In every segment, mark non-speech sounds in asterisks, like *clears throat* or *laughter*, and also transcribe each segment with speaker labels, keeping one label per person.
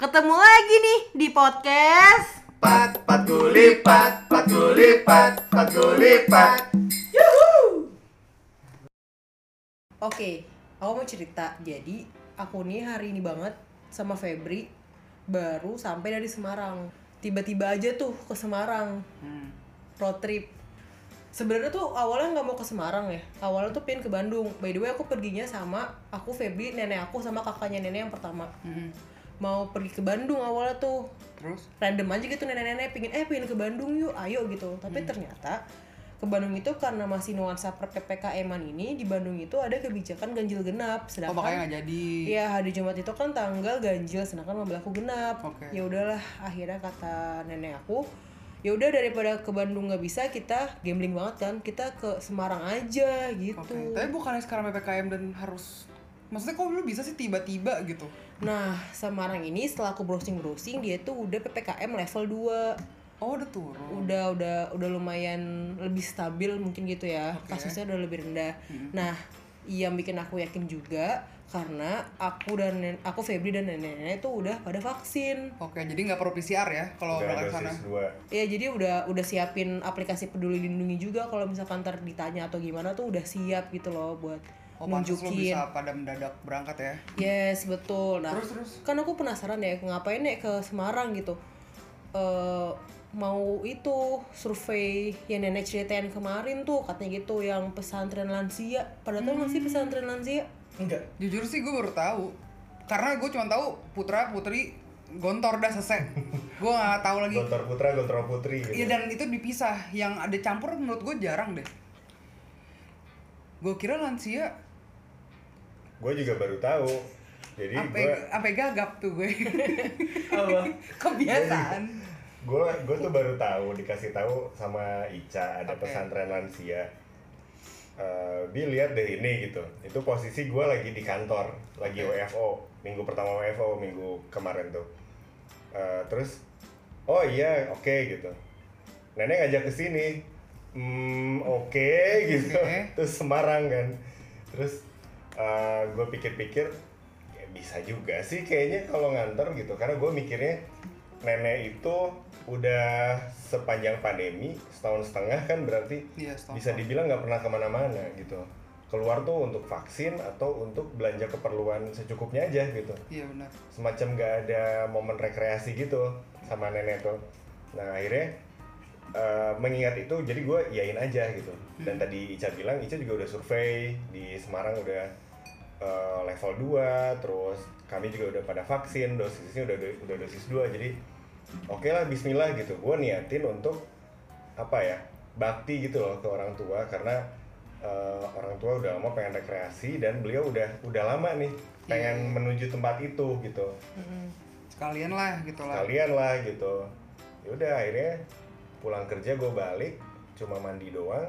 Speaker 1: Ketemu lagi nih di podcast
Speaker 2: Pat, pat gulipat, pat gulipat, pat gulipat.
Speaker 1: Oke, aku mau cerita. Jadi, aku nih hari ini banget sama Febri baru sampai dari Semarang. Tiba-tiba aja tuh ke Semarang. Road trip. Sebenarnya tuh awalnya nggak mau ke Semarang ya. Awalnya tuh pengen ke Bandung. By the way, aku perginya sama aku Febri, nenek aku sama kakaknya nenek yang pertama. Mau pergi ke Bandung awalnya tuh.
Speaker 3: Terus?
Speaker 1: random aja gitu nenek-nenek pingin eh pingin ke Bandung yuk ayo gitu
Speaker 3: Hmm.
Speaker 1: tapi ternyata ke Bandung itu karena masih nuansa per ppkm ini di Bandung itu ada kebijakan ganjil genap
Speaker 3: Oh
Speaker 1: sedangkan
Speaker 3: makanya nggak jadi.
Speaker 1: Iya hari Jumat itu kan tanggal ganjil sedangkan mau berlaku genap.
Speaker 3: Oke.
Speaker 1: Ya udahlah akhirnya kata nenek aku ya udah daripada ke Bandung nggak bisa kita gambling banget kan kita ke Semarang aja gitu.
Speaker 3: Oke. Tapi bukannya sekarang ppkm dan harus Maksudnya kok lu bisa sih tiba-tiba gitu?
Speaker 1: Nah Semarang ini setelah aku browsing browsing dia tuh udah ppkm level 2
Speaker 3: Oh udah turun.
Speaker 1: udah udah udah lumayan lebih stabil mungkin gitu ya
Speaker 3: Oke.
Speaker 1: kasusnya udah lebih rendah nah yang bikin aku yakin juga karena aku dan nen- aku Febri dan nenek-nenek itu udah pada vaksin
Speaker 3: Oke, jadi nggak perlu PCR ya kalau berangkat sana.
Speaker 2: dosis dua.
Speaker 1: ya jadi udah udah siapin aplikasi peduli lindungi juga kalau misalkan ntar ditanya atau gimana tuh udah siap gitu loh buat
Speaker 3: Oh,
Speaker 1: nunjukin
Speaker 3: bisa pada mendadak berangkat ya.
Speaker 1: yes betul nah
Speaker 3: Terus terus.
Speaker 1: kan aku penasaran ya ngapain ya ke Semarang gitu eh mau itu survei yang nenek ceritain kemarin tuh katanya gitu yang pesantren lansia pada tahu nggak sih pesantren lansia
Speaker 2: Enggak.
Speaker 3: Jujur sih gue baru tahu. Karena gue cuma tahu putra putri gontor dah selesai. gue nggak tahu lagi.
Speaker 2: Gontor putra, gontor putri gitu.
Speaker 3: Iya dan itu dipisah. Yang ada campur menurut gue jarang deh. Gue kira lansia
Speaker 2: Gue juga baru tahu. Jadi gue
Speaker 3: sampai gagap tuh gue. *laughs*
Speaker 2: apa?
Speaker 3: Kebiasaan.
Speaker 2: gue gue tuh baru tahu dikasih tahu sama Ica ada
Speaker 3: Oke.
Speaker 2: pesantren lansia. Eh, Bi lihat deh ini gitu. Itu posisi gue lagi di kantor, lagi. WFO, minggu pertama WFO minggu kemarin tuh. Eh, terus, oh iya oke gitu. Nenek ngajak ke sini, hmm oke gitu.
Speaker 3: Oke.
Speaker 2: Terus Semarang kan. Terus gue pikir-pikir ya bisa juga sih kayaknya kalau nganter gitu. Karena gue mikirnya nenek itu udah sepanjang pandemi setahun setengah kan berarti
Speaker 3: Iya, setahun
Speaker 2: bisa dibilang nggak pernah ke mana-mana gitu. Keluar tuh untuk vaksin atau untuk belanja keperluan secukupnya aja gitu.
Speaker 3: Iya benar.
Speaker 2: semacam nggak ada momen rekreasi gitu sama nenek tuh. Nah akhirnya eh, mengingat itu jadi gue iyain aja gitu. Dan tadi Ica bilang Ica juga udah survei di Semarang udah eh, level 2 terus kami juga udah pada vaksin dosisnya udah udah dosis 2 jadi oke lah Bismillah gitu. Gue niatin untuk apa ya bakti gitu loh ke orang tua karena eh, orang tua udah lama pengen rekreasi dan beliau udah udah lama nih pengen menuju tempat itu gitu.
Speaker 3: Sekalian lah gitu lah.
Speaker 2: kalian lah gitu. Yaudah akhirnya pulang kerja gue balik cuma mandi doang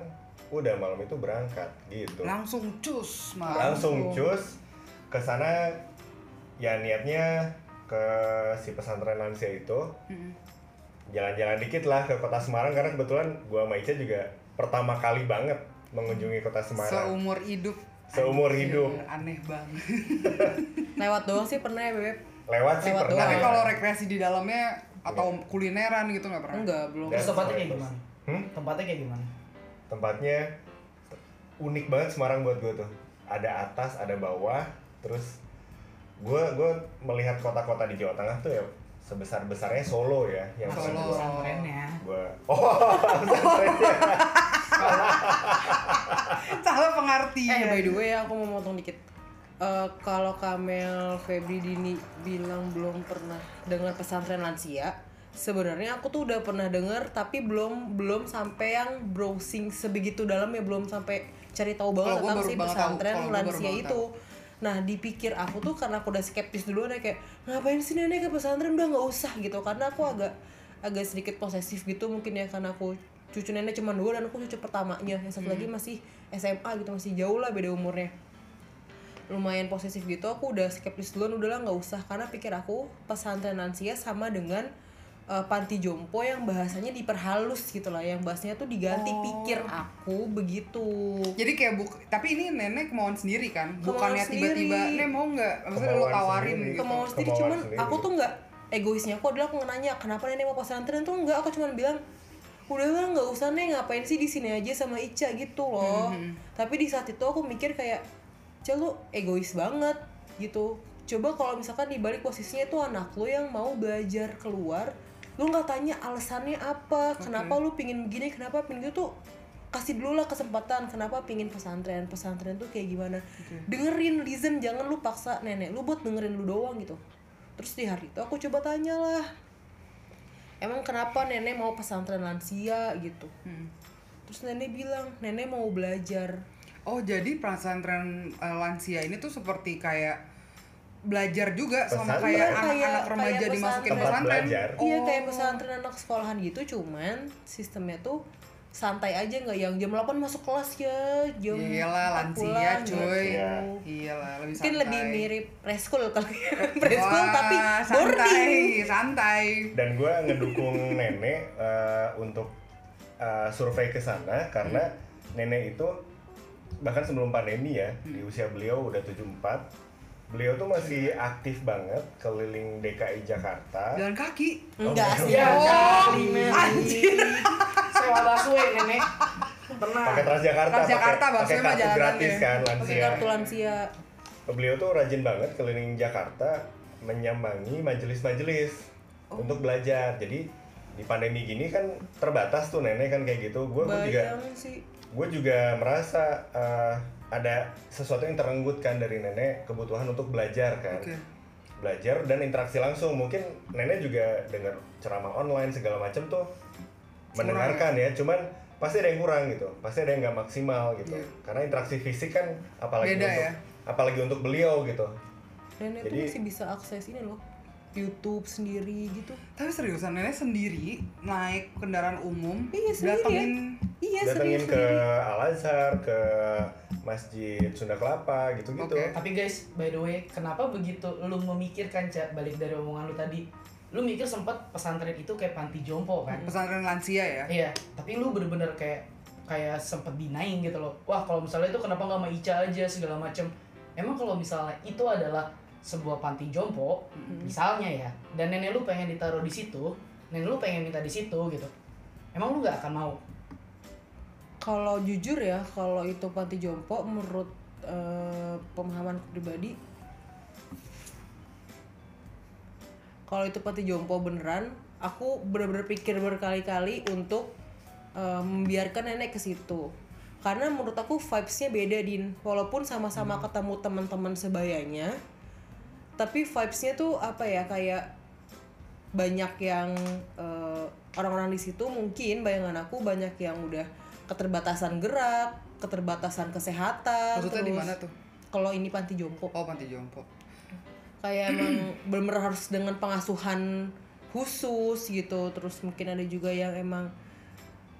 Speaker 2: udah malam itu berangkat gitu
Speaker 3: Langsung cus mah.
Speaker 2: langsung cus ke sana ya niatnya ke si pesantren lansia itu
Speaker 3: Mm-mm.
Speaker 2: jalan-jalan dikit lah ke kota Semarang karena kebetulan gua sama Ica juga pertama kali banget mengunjungi kota Semarang
Speaker 3: Seumur hidup.
Speaker 2: Seumur hidup.
Speaker 3: Aneh banget. *laughs*
Speaker 1: lewat doang sih pernah ya bebek
Speaker 2: lewat sih
Speaker 1: Lewat
Speaker 2: pernah
Speaker 1: doang.
Speaker 3: Tapi
Speaker 2: ya.
Speaker 3: kalau rekreasi di dalamnya atau kulineran gitu nggak pernah?
Speaker 1: enggak belum
Speaker 4: Terus tempatnya kayak gimana?
Speaker 2: Hmm?
Speaker 4: Tempatnya kayak gimana?
Speaker 2: Tempatnya unik banget Semarang buat gue tuh ada atas ada bawah terus gue gue melihat kota-kota di Jawa Tengah tuh ya sebesar besarnya Solo ya yang
Speaker 3: Solo.
Speaker 4: Pesantrennya.
Speaker 2: gue *laughs* oh pesantrennya *laughs*
Speaker 3: Salah
Speaker 1: eh
Speaker 3: pengertian.
Speaker 1: by the way aku mau motong dikit Eh, kalau Kamel Febri Dini bilang belum pernah dengar pesantren lansia sebenarnya aku tuh udah pernah dengar tapi belum belum sampai yang browsing sebegitu dalam ya belum sampai cari tahu banget tentang si pesantren lansia itu. nah dipikir aku tuh karena aku udah skeptis duluan ya kayak ngapain sih nenek ke pesantren? Udah nggak usah gitu. Karena aku agak agak sedikit posesif gitu mungkin ya karena aku cucu nenek cuma dua dan aku cucu pertamanya. Yang satu lagi masih SMA gitu masih jauh lah beda umurnya. Lumayan posesif gitu aku udah skeptis duluan udahlah nggak usah. Karena pikir aku pesantren lansia sama dengan eh, panti jompo yang bahasanya diperhalus gitu lah yang bahasanya tuh diganti
Speaker 3: Oh.
Speaker 1: pikir aku begitu
Speaker 3: Jadi kayak buk tapi ini nenek kemauan sendiri kan?
Speaker 1: Kemauan
Speaker 3: Bukannya tiba-tiba,
Speaker 1: sendiri.
Speaker 3: "Nek mau nggak?" Maksudnya lo tawarin
Speaker 2: sendiri.
Speaker 3: gitu.
Speaker 1: kemauan sendiri
Speaker 2: Kemauan
Speaker 1: cuman
Speaker 2: sendiri.
Speaker 1: aku tuh nggak egoisnya aku adalah aku nanya kenapa nenek mau pesantren tuh enggak aku cuma bilang udahlah nggak usah nih ngapain sih di sini aja sama Ica gitu loh tapi di saat itu aku mikir kayak Ica lu egois banget gitu coba kalau misalkan di balik posisinya itu anak lu yang mau belajar keluar lu nggak tanya alasannya apa kenapa lu pingin begini kenapa pingin gitu tuh kasih dulu lah kesempatan kenapa pingin pesantren pesantren tuh kayak gimana. Dengerin listen jangan lu paksa nenek lu buat dengerin lu doang gitu. Terus di hari itu aku coba tanya lah emang kenapa nenek mau pesantren lansia? gitu.
Speaker 3: Hmm.
Speaker 1: terus nenek bilang nenek mau belajar.
Speaker 3: Oh jadi pesantren eh, lansia ini tuh seperti kayak belajar juga sama
Speaker 2: Pesantren.
Speaker 3: kayak
Speaker 1: Iya,
Speaker 3: anak-anak
Speaker 1: kayak-
Speaker 3: remaja
Speaker 1: kayak
Speaker 3: dimasukin
Speaker 2: pesantren. belajar.
Speaker 1: iya
Speaker 3: Oh.
Speaker 1: kayak pesantren anak sekolahan gitu cuman sistemnya tuh santai aja nggak yang jam 8 masuk kelas ya jam
Speaker 3: Iyalah
Speaker 1: 4
Speaker 3: lansia
Speaker 1: pulang,
Speaker 3: cuy.
Speaker 1: gitu.
Speaker 3: Iyalah lebih
Speaker 1: mungkin
Speaker 3: santai.
Speaker 1: lebih mirip preschool kali preschool
Speaker 3: Wah, *laughs*
Speaker 1: tapi
Speaker 3: santai,
Speaker 1: boarding
Speaker 3: santai.
Speaker 2: dan gue ngedukung *laughs* nenek eh, untuk eh, survei ke sana karena nenek itu bahkan sebelum pandemi ya di usia beliau udah 74 beliau tuh masih aktif banget keliling DKI Jakarta.
Speaker 3: Jalan kaki.
Speaker 1: enggak
Speaker 2: Oh,
Speaker 1: sih.
Speaker 4: iya,
Speaker 1: oh,
Speaker 4: kali,
Speaker 1: anjir.
Speaker 4: Sewa busway nenek. Pernah.
Speaker 2: Pakai Transjakarta
Speaker 3: Transjakarta,
Speaker 2: pakai- pakai kartu gratis
Speaker 3: ya.
Speaker 2: kan
Speaker 1: pakai
Speaker 2: lansia.
Speaker 1: kartu lansia.
Speaker 2: Beliau tuh rajin banget keliling Jakarta menyambangi majelis-majelis
Speaker 3: Oh.
Speaker 2: untuk belajar. Jadi di pandemi gini kan terbatas tuh nenek kan kayak gitu. Gue juga
Speaker 1: sih.
Speaker 2: gue juga merasa eh, ada sesuatu yang terenggut kan dari nenek kebutuhan untuk belajar kan.
Speaker 3: Oke.
Speaker 2: belajar dan interaksi langsung. Mungkin nenek juga dengar ceramah online segala macam tuh mendengarkan ya. Cuman pasti ada yang kurang gitu. Pasti ada yang nggak maksimal gitu.
Speaker 3: Iya.
Speaker 2: karena interaksi fisik kan apalagi
Speaker 3: Beda
Speaker 2: untuk
Speaker 3: ya.
Speaker 2: apalagi untuk beliau gitu.
Speaker 1: Nenek tuh
Speaker 2: Jadi-
Speaker 1: masih bisa akses ini loh YouTube sendiri gitu.
Speaker 3: Tapi seriusan nenek sendiri naik kendaraan umum,
Speaker 1: Iya, sendiri.
Speaker 3: datengin
Speaker 1: iya
Speaker 2: datengin ke
Speaker 1: sendiri.
Speaker 2: Al Azhar ke Masjid Sunda Kelapa gitu-gitu.
Speaker 3: Oke.
Speaker 4: tapi guys by the way kenapa begitu lu memikirkan cak balik dari omongan lu tadi? Lu mikir sempat pesantren itu kayak panti jompo kan?
Speaker 3: Pesantren lansia ya.
Speaker 4: iya tapi lu bener-bener kayak kayak sempet denying gitu loh. Wah kalau misalnya itu kenapa nggak sama Ica aja segala macem? Emang kalau misalnya itu adalah sebuah panti jompo misalnya ya dan nenek lu pengen ditaruh di situ nenek lu pengen minta di situ gitu. Emang lu nggak akan mau?
Speaker 1: Kalau jujur ya kalau itu panti jompo menurut eh, pemahaman pribadi kalau itu panti jompo beneran aku bener-bener pikir berkali-kali untuk eh, membiarkan nenek ke situ. Karena menurut aku vibesnya beda din. Walaupun sama-sama ketemu teman-teman sebayanya tapi vibesnya tuh apa ya kayak banyak yang eh, orang-orang di situ mungkin bayangan aku banyak yang udah keterbatasan gerak, keterbatasan kesehatan.
Speaker 3: Maksudnya di mana tuh?
Speaker 1: Kalau ini panti jompo,
Speaker 3: Oh panti jompo.
Speaker 1: kayak emang *clears throat* bener-bener harus dengan pengasuhan khusus gitu. Terus mungkin ada juga yang emang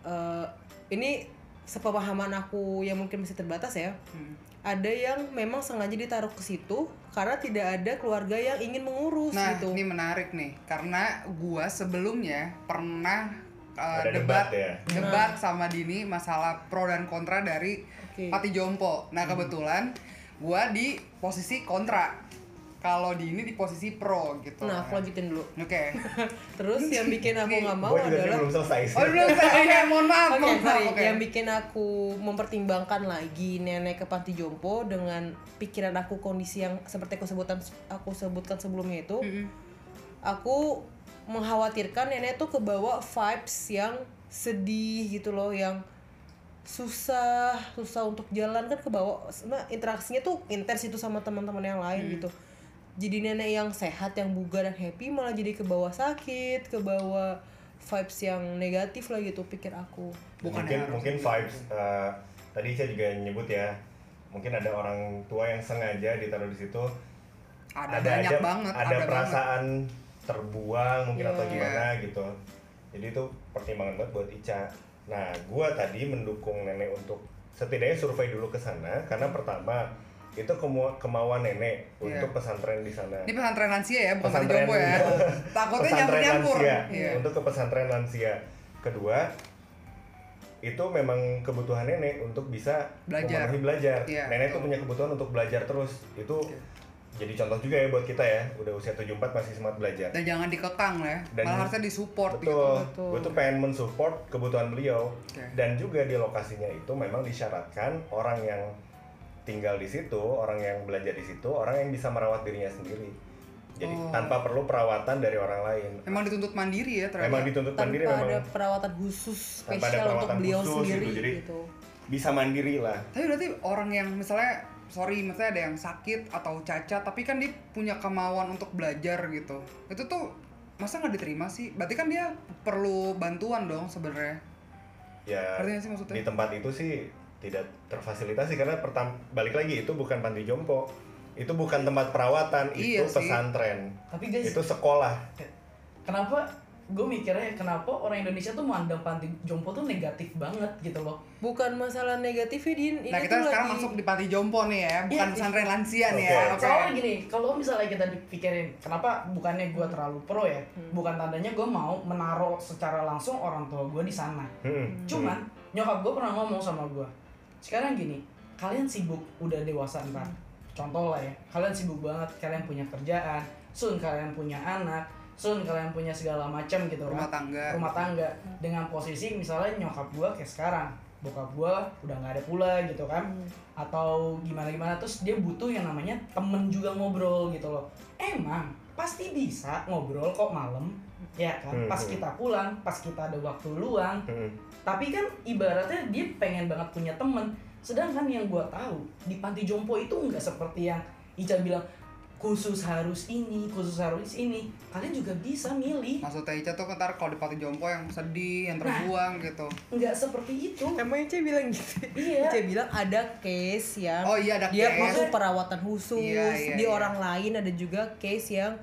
Speaker 1: eh, ini sepemahaman aku yang mungkin masih terbatas ya.
Speaker 3: Hmm.
Speaker 1: Ada yang memang sengaja ditaruh ke situ karena tidak ada keluarga yang ingin mengurus
Speaker 3: Nah,
Speaker 1: gitu.
Speaker 3: ini menarik nih karena gua sebelumnya pernah uh,
Speaker 2: Ada
Speaker 3: debat
Speaker 2: debat ya?
Speaker 3: debat sama Dini masalah pro dan kontra dari
Speaker 1: Oke.
Speaker 3: Pati Jompo. Nah, kebetulan gua di posisi kontra. Kalau Dini di posisi pro gitu.
Speaker 1: Nah, aku lanjutin dulu.
Speaker 3: Oke. *laughs*
Speaker 1: Terus yang bikin aku nggak mau
Speaker 2: tadi
Speaker 1: adalah
Speaker 2: belum selesai sih
Speaker 3: Oh, belum saya. Oke, mohon maaf.
Speaker 1: Oke, sorry.
Speaker 3: Oke.
Speaker 1: Yang bikin aku mempertimbangkan lagi nenek ke panti jompo dengan pikiran aku kondisi yang seperti aku sebutkan aku sebutkan sebelumnya itu,
Speaker 3: Mm-mm.
Speaker 1: aku mengkhawatirkan nenek tuh kebawa vibes yang sedih gitu loh, yang susah susah untuk jalan kan kebawa interaksinya tuh intens itu sama teman-teman yang lain gitu jadi nenek yang sehat yang bugar dan happy malah jadi kebawa sakit kebawa vibes yang negatif lah gitu pikir aku
Speaker 3: Bukan
Speaker 2: mungkin
Speaker 3: harus
Speaker 2: mungkin vibes eh, tadi saya juga nyebut ya mungkin ada orang tua yang sengaja ditaruh di situ
Speaker 3: Ada, banyak
Speaker 2: aja-
Speaker 3: banget,
Speaker 2: ada,
Speaker 3: ada banget.
Speaker 2: perasaan terbuang mungkin atau
Speaker 1: Iya.
Speaker 2: gimana gitu jadi itu pertimbangan banget buat Ica nah gua tadi mendukung nenek untuk setidaknya survei dulu ke sana karena pertama itu kemu- kemauan nenek
Speaker 3: Iya.
Speaker 2: untuk pesantren di sana
Speaker 3: Ini pesantren lansia ya, bukan
Speaker 2: Pesantren-
Speaker 3: Jompo ya. *laughs* Takutnya nyampur-nyampur.
Speaker 2: lansia
Speaker 3: Iya.
Speaker 2: untuk ke pesantren lansia kedua itu memang kebutuhan nenek untuk bisa
Speaker 3: Belajar.
Speaker 2: memenuhi belajar
Speaker 3: Iya,
Speaker 2: nenek tuh punya kebutuhan untuk belajar terus itu
Speaker 3: Iya.
Speaker 2: jadi contoh juga ya buat kita ya udah usia 74 masih semangat belajar
Speaker 3: Dan jangan dikekang lah ya.
Speaker 2: Dan-
Speaker 3: Malah harusnya disupport
Speaker 2: betul,
Speaker 3: gitu.
Speaker 1: Betul.
Speaker 2: gue tuh pengen mensupport kebutuhan beliau
Speaker 3: Oke.
Speaker 2: dan juga di lokasinya itu memang disyaratkan orang yang tinggal di situ orang yang belajar di situ orang yang bisa merawat dirinya sendiri jadi
Speaker 3: Oh.
Speaker 2: tanpa perlu perawatan dari orang lain
Speaker 3: Emang dituntut mandiri ya ternyata.
Speaker 2: memang dituntut
Speaker 1: tanpa
Speaker 2: mandiri
Speaker 1: ada
Speaker 2: memang
Speaker 1: perawatan khusus
Speaker 2: Tanpa ada
Speaker 1: spesial untuk
Speaker 2: perawatan
Speaker 1: beliau
Speaker 2: khusus
Speaker 1: sendiri
Speaker 2: gitu, jadi-
Speaker 1: gitu.
Speaker 2: bisa mandiri lah
Speaker 3: Tapi berarti orang yang misalnya sorry misalnya ada yang sakit atau cacat tapi kan dia punya kemauan untuk belajar gitu. Itu tuh masa nggak diterima sih? Berarti kan dia perlu bantuan dong sebenarnya.
Speaker 2: ya
Speaker 3: nggak sih maksudnya?
Speaker 2: di tempat itu sih tidak terfasilitasi karena pertam balik lagi itu bukan panti jompo itu bukan tempat perawatan
Speaker 3: Iya
Speaker 2: itu
Speaker 3: sih.
Speaker 2: pesantren
Speaker 4: Tapi guys,
Speaker 2: itu sekolah
Speaker 4: kenapa gue mikirnya kenapa orang Indonesia tuh mandang panti jompo tuh negatif banget gitu loh.
Speaker 1: Bukan masalah negatifnya din, ini
Speaker 3: Nah kita sekarang
Speaker 1: lagi
Speaker 3: masuk di panti jompo nih ya, bukan
Speaker 4: Iya,
Speaker 3: pesantren lansia nih
Speaker 2: Oke.
Speaker 3: ya. Oke.
Speaker 4: Soalnya gini, kalau misalnya kita dipikirin, kenapa bukannya gue terlalu pro ya? Bukan tandanya gue mau menaruh secara langsung orang tua gue di sana.
Speaker 2: Hmm.
Speaker 4: Cuman nyokap gue pernah ngomong sama gue, sekarang gini, kalian sibuk udah dewasa ntar. Contoh lah ya, kalian sibuk banget, kalian punya kerjaan, soon kalian punya anak, soon kalian punya segala macam gitu
Speaker 3: Rumah
Speaker 4: kan.
Speaker 3: tangga.
Speaker 4: Rumah tangga dengan posisi misalnya nyokap gue kayak sekarang, bokap gue udah nggak ada pula gitu kan, atau gimana gimana terus dia butuh yang namanya temen juga ngobrol gitu loh. Emang pasti bisa ngobrol kok malam, ya kan?
Speaker 2: Hmm,
Speaker 4: Pas
Speaker 2: hmm.
Speaker 4: kita pulang, pas kita ada waktu luang,
Speaker 2: Hmm.
Speaker 4: tapi kan ibaratnya dia pengen banget punya temen sedangkan yang gua tahu di panti jompo itu nggak seperti yang Ica bilang khusus harus ini khusus harus ini kalian juga bisa milih
Speaker 3: Maksudnya Ica tuh ntar kalau di panti jompo yang sedih, yang
Speaker 4: Nah.
Speaker 3: terbuang gitu.
Speaker 4: nggak seperti itu
Speaker 1: Emang Ica bilang gitu?
Speaker 4: Iya.
Speaker 1: Ica bilang ada case yang
Speaker 3: Oh iya ada
Speaker 1: dia
Speaker 3: case.
Speaker 1: perlu perawatan khusus.
Speaker 3: Iya, iya,
Speaker 1: di
Speaker 3: iya.
Speaker 1: orang lain ada juga case yang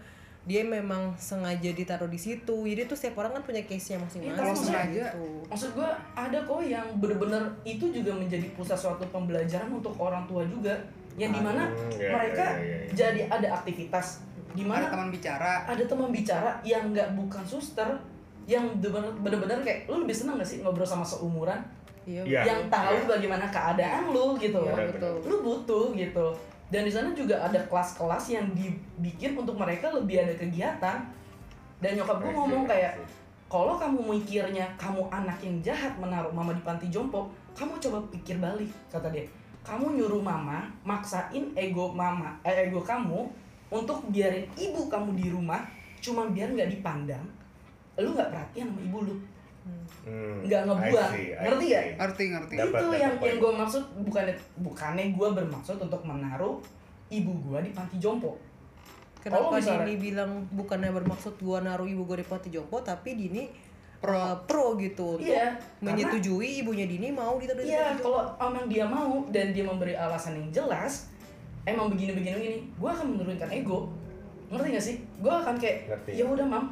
Speaker 1: dia memang sengaja ditaruh di situ. Jadi tuh setiap orang kan punya case-nya
Speaker 4: Iya,
Speaker 1: masing-masing.
Speaker 4: tapi
Speaker 3: maksudnya-
Speaker 1: gitu.
Speaker 4: maksud gua ada kok yang bener-bener itu juga menjadi pusat suatu pembelajaran untuk orang tua juga yang di mana
Speaker 2: Hmm, iya,
Speaker 4: mereka
Speaker 2: iya, iya, iya.
Speaker 4: jadi ada aktivitas
Speaker 3: Ada
Speaker 4: di mana
Speaker 3: teman bicara.
Speaker 4: ada teman bicara yang nggak bukan suster yang bener- bener-bener kayak lu lebih seneng gak sih ngobrol sama seumuran
Speaker 1: Iya.
Speaker 2: Iya.
Speaker 4: yang tahu
Speaker 2: iya.
Speaker 4: bagaimana keadaan lu gitu.
Speaker 2: Benar,
Speaker 1: betul.
Speaker 4: Lu butuh gitu. Dan di sana juga ada kelas-kelas yang dibikin untuk mereka lebih ada kegiatan. Dan nyokap gue ngomong kayak, kalau kamu mikirnya kamu anak yang jahat menaruh mama di panti jompo, kamu coba pikir balik kata dia. Kamu nyuruh mama maksain ego mama, eh, ego kamu untuk biarin ibu kamu di rumah, cuma biar nggak dipandang. Lu nggak perhatian sama ibu lu,
Speaker 2: Hmm,
Speaker 4: nggak ngebuang.
Speaker 2: See, I
Speaker 4: Ngerti nggak?
Speaker 3: Ngerti ngerti.
Speaker 2: Dapat,
Speaker 4: itu
Speaker 2: dapat
Speaker 4: yang
Speaker 2: poin.
Speaker 4: yang gue maksud bukannya bukannya gue bermaksud untuk menaruh ibu gue di panti jompo
Speaker 1: Kenapa
Speaker 4: Kalau misalnya-
Speaker 1: Dini bilang bukannya bermaksud gua naruh ibu gua di panti jompo tapi Dini
Speaker 3: Pro.
Speaker 1: uh, pro gitu untuk
Speaker 4: Iya,
Speaker 1: menyetujui ibunya Dini mau ditaruh di
Speaker 4: iya
Speaker 1: jompo.
Speaker 4: kalau emang dia mau dan dia memberi alasan yang jelas emang begini begini begini gue akan menurunkan ego ngerti gak sih gue akan kayak ya udah mam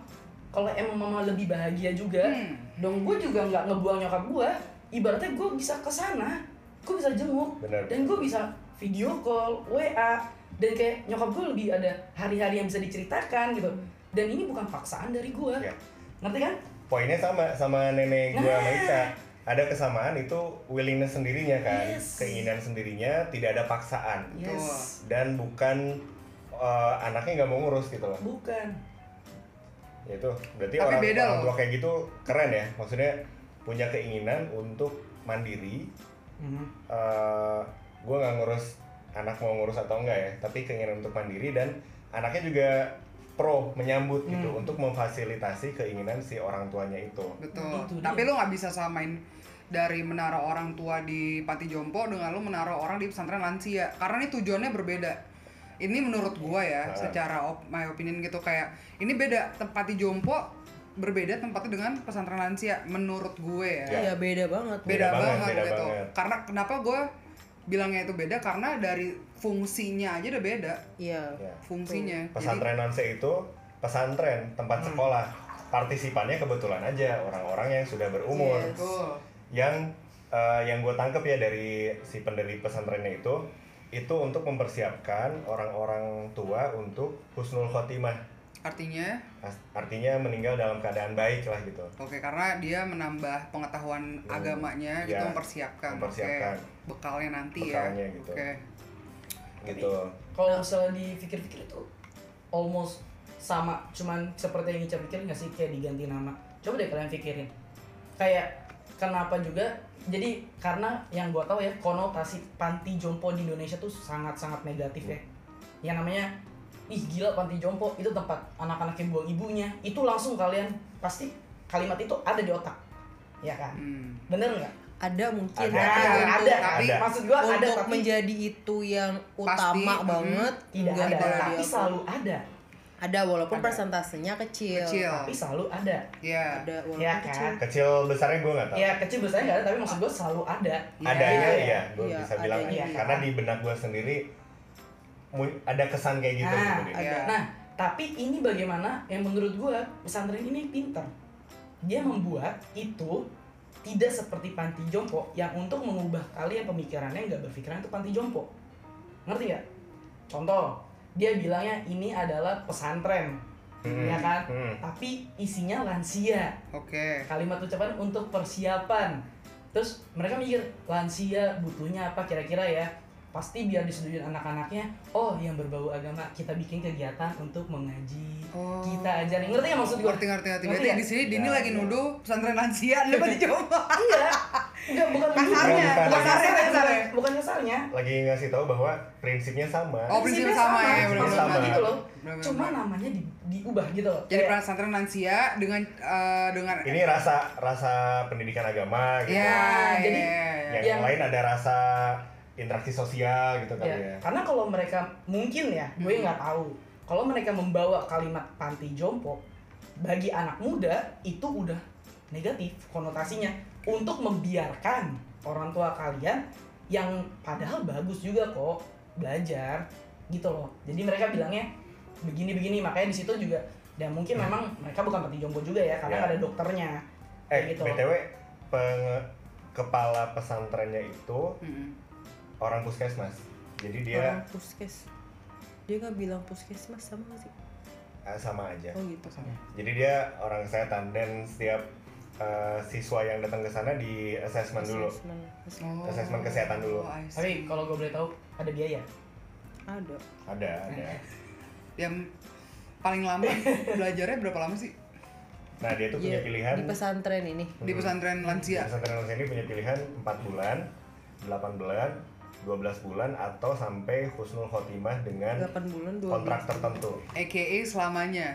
Speaker 4: kalau emang mama lebih bahagia juga
Speaker 3: Hmm.
Speaker 4: Dong gue juga nggak ngebuang nyokap gue ibaratnya gue bisa ke sana gue bisa jenguk
Speaker 2: Benar.
Speaker 4: dan gue bisa video call wa dan kayak nyokap gue lebih ada hari-hari yang bisa diceritakan gitu. Dan ini bukan paksaan dari gue
Speaker 2: Ya.
Speaker 4: ngerti kan?
Speaker 2: Poinnya sama sama nenek gua
Speaker 4: Nah.
Speaker 2: sama Ica ada kesamaan itu willingness sendirinya kan.
Speaker 4: Yes.
Speaker 2: keinginan sendirinya tidak ada paksaan.
Speaker 4: Yes.
Speaker 2: Dan bukan uh, anaknya nggak mau ngurus gitu. Loh
Speaker 4: bukan
Speaker 2: itu berarti
Speaker 3: Tapi
Speaker 2: orang,
Speaker 3: beda
Speaker 2: orang
Speaker 3: loh.
Speaker 2: tua kayak gitu keren ya maksudnya punya keinginan untuk mandiri
Speaker 4: Mhm.
Speaker 2: uh, gue nggak ngurus anak mau ngurus atau enggak ya tapi keinginan untuk mandiri dan anaknya juga pro menyambut gitu
Speaker 4: Hmm.
Speaker 2: untuk memfasilitasi keinginan si orang tuanya itu
Speaker 3: Betul.
Speaker 4: Itu dia.
Speaker 3: Tapi lu nggak bisa samain dari menaruh orang tua di panti jompo dengan lu menaruh orang di pesantren lansia karena ini tujuannya berbeda. Ini menurut gua ya,
Speaker 2: Ah.
Speaker 3: secara op, my opinion gitu kayak ini beda tempat di jompo berbeda tempatnya dengan pesantren lansia menurut gue ya.
Speaker 2: Ya.
Speaker 1: Iya beda banget.
Speaker 3: Beda,
Speaker 2: Beda banget,
Speaker 3: banget
Speaker 2: beda
Speaker 3: gitu.
Speaker 2: banget.
Speaker 3: Karena kenapa gue bilangnya itu beda karena dari fungsinya aja udah beda
Speaker 1: Iya.
Speaker 2: Ya.
Speaker 3: fungsinya.
Speaker 2: Pesantren Nanse itu pesantren tempat
Speaker 3: Hmm.
Speaker 2: sekolah partisipannya kebetulan aja orang-orang yang sudah berumur
Speaker 1: Yes.
Speaker 3: betul.
Speaker 2: yang eh, yang gue tangkep ya dari si pendiri pesantrennya itu itu untuk mempersiapkan orang-orang tua untuk husnul khotimah
Speaker 3: Artinya
Speaker 2: artinya meninggal dalam keadaan baik lah gitu
Speaker 3: Oke, karena dia menambah pengetahuan
Speaker 2: Hmm,
Speaker 3: agamanya gitu
Speaker 2: ya,
Speaker 3: mempersiapkan.
Speaker 2: mempersiapkan.
Speaker 3: Oke, bekalnya nanti
Speaker 2: Bekalnya
Speaker 3: ya.
Speaker 2: gitu.
Speaker 3: Oke.
Speaker 2: gitu
Speaker 4: kalau misalnya dipikir-pikir itu almost sama cuman seperti yang Ica pikirin nggak sih kayak diganti nama coba deh kalian pikirin kayak kenapa juga? Jadi karena yang gua tahu ya konotasi panti jompo di Indonesia tuh sangat-sangat negatif ya. Yang namanya ih gila panti jompo itu tempat anak-anak yang buang ibunya. Itu langsung kalian pasti kalimat itu ada di otak. Ya kan?
Speaker 3: Hmm.
Speaker 4: bener nggak?
Speaker 1: Ada mungkin
Speaker 2: Ada.
Speaker 1: tapi
Speaker 4: ada,
Speaker 1: untuk,
Speaker 4: ada,
Speaker 3: tapi
Speaker 2: ada.
Speaker 4: maksud gua ada
Speaker 1: untuk
Speaker 4: tapi
Speaker 1: menjadi itu yang
Speaker 3: Pasti,
Speaker 1: utama
Speaker 3: mm,
Speaker 1: banget
Speaker 4: tidak ada. tapi selalu ada
Speaker 1: ada walaupun
Speaker 4: Ada.
Speaker 1: persentasenya kecil,
Speaker 3: Kecil.
Speaker 4: tapi selalu ada
Speaker 3: Iya.
Speaker 1: ada walaupun
Speaker 4: Ya
Speaker 1: kecil
Speaker 4: kan?
Speaker 2: Kecil besarnya gue nggak tahu.
Speaker 4: ya kecil besarnya nggak ada tapi maksud gua selalu ada
Speaker 2: Adanya
Speaker 4: Iya.
Speaker 2: iya, gue
Speaker 1: Iya,
Speaker 2: bisa bilang
Speaker 1: adanya
Speaker 2: iya.
Speaker 4: iya.
Speaker 2: karena di benak gue sendiri ada kesan kayak gitu.
Speaker 4: Nah,
Speaker 2: gitu.
Speaker 3: Iya.
Speaker 4: Nah, tapi ini bagaimana yang menurut gua pesantren ini pinter. Dia membuat itu tidak seperti panti jompo yang untuk mengubah kalian pemikirannya nggak berpikiran itu panti jompo. Ngerti nggak? Contoh, dia bilangnya ini adalah pesantren,
Speaker 2: Hmm,
Speaker 4: ya kan?
Speaker 2: hmm.
Speaker 4: Tapi isinya lansia.
Speaker 3: Oke.
Speaker 4: Kalimat ucapan untuk persiapan. Terus mereka mikir lansia butuhnya apa kira-kira ya? Pasti biar disetujui anak-anaknya. Oh, yang berbau agama kita bikin kegiatan untuk mengaji.
Speaker 3: Oh.
Speaker 4: Kita ajarin. Ngerti nggak maksud gue?
Speaker 3: Ngerti ngerti ngerti.
Speaker 4: Ngerti
Speaker 3: Berarti
Speaker 4: ya?
Speaker 3: di sini Dini
Speaker 2: Ya,
Speaker 3: lagi
Speaker 2: ya.
Speaker 3: nuduh pesantren lansia *laughs* dapat dicoba.
Speaker 4: Iya. Enggak, bukan
Speaker 3: Kasarnya,
Speaker 4: bukan
Speaker 2: bukan
Speaker 4: kasarnya,
Speaker 3: kasarnya.
Speaker 4: bukan, kasarnya.
Speaker 2: Lagi ngasih tahu bahwa prinsipnya sama.
Speaker 3: Oh, prinsipnya sama ya, benar-benar.
Speaker 2: sama.
Speaker 4: gitu loh. Cuma namanya di, diubah gitu loh.
Speaker 3: Jadi pesantren lansia dengan eh, dengan
Speaker 2: Ini rasa rasa pendidikan agama gitu.
Speaker 3: Ya,
Speaker 4: Jadi,
Speaker 3: ya, ya.
Speaker 2: Yang
Speaker 4: yang-
Speaker 2: lain ada rasa interaksi sosial gitu kali
Speaker 4: Ya,
Speaker 2: ya.
Speaker 4: karena kalau mereka mungkin ya, gue
Speaker 3: Hmm.
Speaker 4: nggak tahu. Kalau mereka membawa kalimat panti jompo bagi anak muda itu udah negatif konotasinya untuk membiarkan orang tua kalian yang padahal bagus juga kok belajar gitu loh. Jadi mereka bilangnya begini-begini makanya di situ juga dan mungkin memang mereka bukan panti jompo juga ya karena
Speaker 2: Ya.
Speaker 4: ada dokternya.
Speaker 2: Eh,
Speaker 4: Kayak gitu.
Speaker 2: BTW penge- kepala pesantrennya itu
Speaker 3: Mm-mm.
Speaker 2: Orang puskesmas. Jadi dia
Speaker 1: orang puskes dia nggak bilang puskesmas sama nggak sih
Speaker 2: eh, sama aja.
Speaker 1: oh gitu
Speaker 2: Jadi dia orang kesehatan dan setiap eh, siswa yang datang ke sana di assessment dulu.
Speaker 1: Assessment.
Speaker 3: Oh,
Speaker 2: Asesmen kesehatan dulu.
Speaker 3: See.
Speaker 4: Tapi kalau gue boleh tahu ada biaya.
Speaker 1: ada
Speaker 2: Ada, ada. *laughs*
Speaker 3: yang paling lama *laughs* belajarnya berapa lama sih
Speaker 2: Nah, dia tuh punya
Speaker 1: Iya,
Speaker 2: pilihan
Speaker 1: di pesantren ini
Speaker 3: di pesantren lansia?
Speaker 2: Pesantren Lansia ini punya pilihan 4 bulan, 8 bulan, 12 bulan atau sampai husnul khotimah dengan
Speaker 1: 8 bulan 2
Speaker 2: kontrak tertentu,
Speaker 3: AKA selamanya.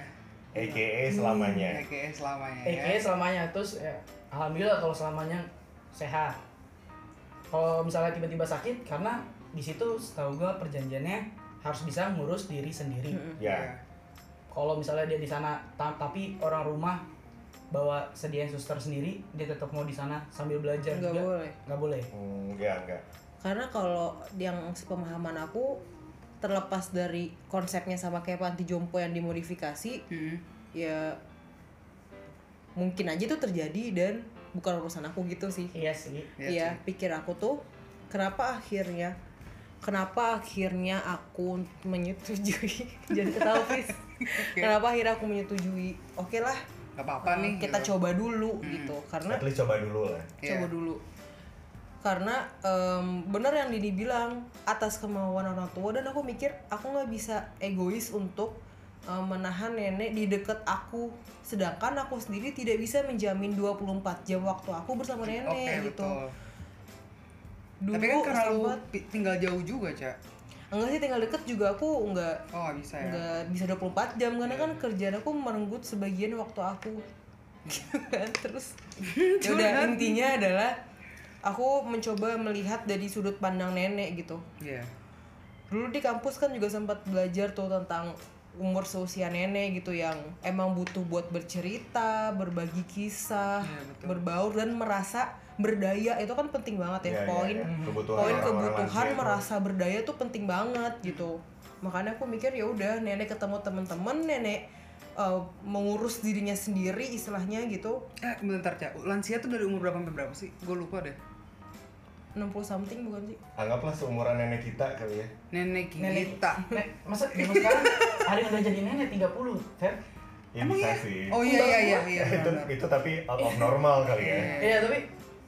Speaker 2: aka selamanya.
Speaker 3: AKA selamanya
Speaker 4: Eh,
Speaker 3: ya.
Speaker 4: selamanya terus ya, alhamdulillah kalau selamanya sehat. Kalau misalnya tiba-tiba sakit karena di situ setahu gua perjanjiannya harus bisa ngurus diri sendiri.
Speaker 2: Ya,
Speaker 4: Kalau misalnya dia di sana ta- tapi orang rumah bawa sediain suster sendiri, dia tetap mau di sana sambil belajar
Speaker 1: nggak
Speaker 4: juga
Speaker 1: boleh
Speaker 4: nggak boleh.
Speaker 2: hmm, ya enggak.
Speaker 1: Karena kalau yang sepemahaman aku terlepas dari konsepnya sama kayak panti jompo yang dimodifikasi
Speaker 3: Mm-mm.
Speaker 1: ya mungkin aja itu terjadi dan bukan urusan aku gitu sih
Speaker 4: Iya sih.
Speaker 3: Iya sih.
Speaker 1: pikir aku tuh kenapa akhirnya kenapa akhirnya aku menyetujui *laughs* jadi ketawa Fis. Kenapa akhirnya aku menyetujui? Oke lah,
Speaker 3: Gak apa-apa nih.
Speaker 1: kita
Speaker 3: gitu.
Speaker 1: coba dulu gitu. Karena
Speaker 2: At least coba dulu lah.
Speaker 1: Coba dulu. Karena em, bener yang Dini bilang atas kemauan orang tua dan aku mikir aku nggak bisa egois untuk em, menahan nenek di deket aku sedangkan aku sendiri tidak bisa menjamin 24 jam waktu aku bersama nenek
Speaker 3: Oke,
Speaker 1: gitu.
Speaker 3: betul.
Speaker 1: Dulu
Speaker 3: Tapi kan karena lu tinggal jauh juga, Cak.
Speaker 1: enggak sih tinggal deket juga aku enggak
Speaker 3: Oh, gak bisa ya.
Speaker 1: enggak bisa 24 jam karena kan kerjaan aku merenggut sebagian waktu aku kan *laughs* terus ya udah intinya adalah aku mencoba melihat dari sudut pandang nenek gitu
Speaker 3: Iya.
Speaker 1: dulu di kampus kan juga sempat belajar tuh tentang umur seusia nenek gitu yang emang butuh buat bercerita berbagi kisah
Speaker 3: Iya, betul.
Speaker 1: berbaur dan merasa berdaya itu kan penting banget ya
Speaker 2: Iya, iya,
Speaker 1: poin
Speaker 2: iya. Kebutuhan
Speaker 1: poin
Speaker 2: orang-orang
Speaker 1: kebutuhan
Speaker 2: itu.
Speaker 1: merasa berdaya tuh penting banget gitu makanya aku mikir ya udah nenek ketemu teman-teman nenek uh, mengurus dirinya sendiri istilahnya gitu
Speaker 3: Eh, bentar, Cak. Lansia tuh dari umur berapa sampai berapa sih? Gue lupa deh.
Speaker 1: 60 something bukan sih
Speaker 2: Anggaplah seumuran nenek kita kali ya.
Speaker 3: Nenek
Speaker 4: Nenek
Speaker 3: kita.
Speaker 4: Masa zaman sekarang ada yang udah jadi nenek 30, Fer?
Speaker 2: Ya bisa sih.
Speaker 3: Oh iya iya iya iya.
Speaker 2: itu itu tapi out of normal kali ya.
Speaker 3: Iya.
Speaker 4: Iya, tapi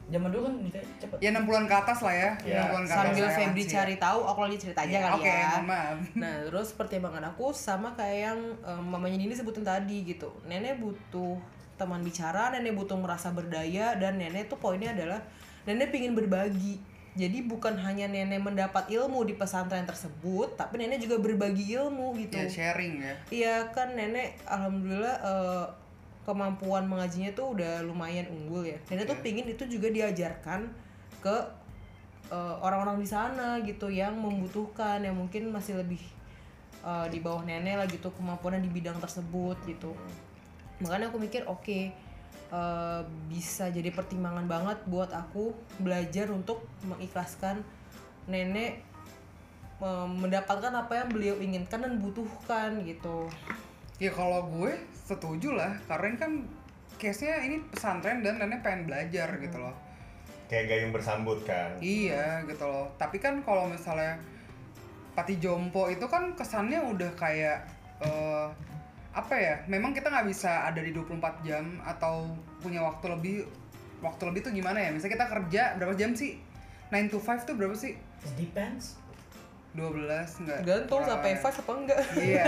Speaker 4: zaman dulu kan nikah cepet
Speaker 3: Ya 60-an ke atas lah ya.
Speaker 2: Ya,
Speaker 3: 60-an ke atas
Speaker 1: sambil
Speaker 3: ya,
Speaker 1: Febri
Speaker 3: masih.
Speaker 1: cari tahu aku lagi cerita aja
Speaker 3: Ya,
Speaker 1: kali
Speaker 3: Oke,
Speaker 1: ya
Speaker 3: maaf.
Speaker 1: Nah, terus pertimbangan aku sama kayak yang em, mamanya Dini sebutin tadi gitu. Nenek butuh teman bicara, nenek butuh merasa berdaya, dan nenek tuh poinnya adalah nenek pingin berbagi. Jadi bukan hanya nenek mendapat ilmu di pesantren tersebut, tapi nenek juga berbagi ilmu gitu.
Speaker 3: Ya sharing ya.
Speaker 1: Iya kan nenek alhamdulillah eh, kemampuan mengajinya tuh udah lumayan unggul ya. Nenek tuh
Speaker 3: Iya.
Speaker 1: pingin itu juga diajarkan ke eh, orang-orang di sana gitu yang membutuhkan yang mungkin masih lebih eh, di bawah nenek lah gitu kemampuannya di bidang tersebut gitu. Makanya aku mikir oke eh, bisa jadi pertimbangan banget buat aku belajar untuk mengikhlaskan nenek eh, mendapatkan apa yang beliau inginkan dan butuhkan gitu.
Speaker 3: Ya kalau gue setuju lah, karena kan case-nya ini pesantren dan nenek pengen belajar gitu loh.
Speaker 2: kayak gayung bersambut kan
Speaker 3: Iya gitu loh. Tapi kan kalau misalnya Pati Jompo itu kan kesannya udah kayak eh, apa ya? Memang kita nggak bisa ada di 24 jam atau punya waktu lebih. Waktu lebih tuh gimana ya? Misalnya kita kerja berapa jam sih? 9 to 5 tuh berapa sih?
Speaker 4: It depends
Speaker 3: 12 enggak?
Speaker 1: Gantung sampai
Speaker 3: ya.
Speaker 1: fast apa enggak?
Speaker 3: Iya.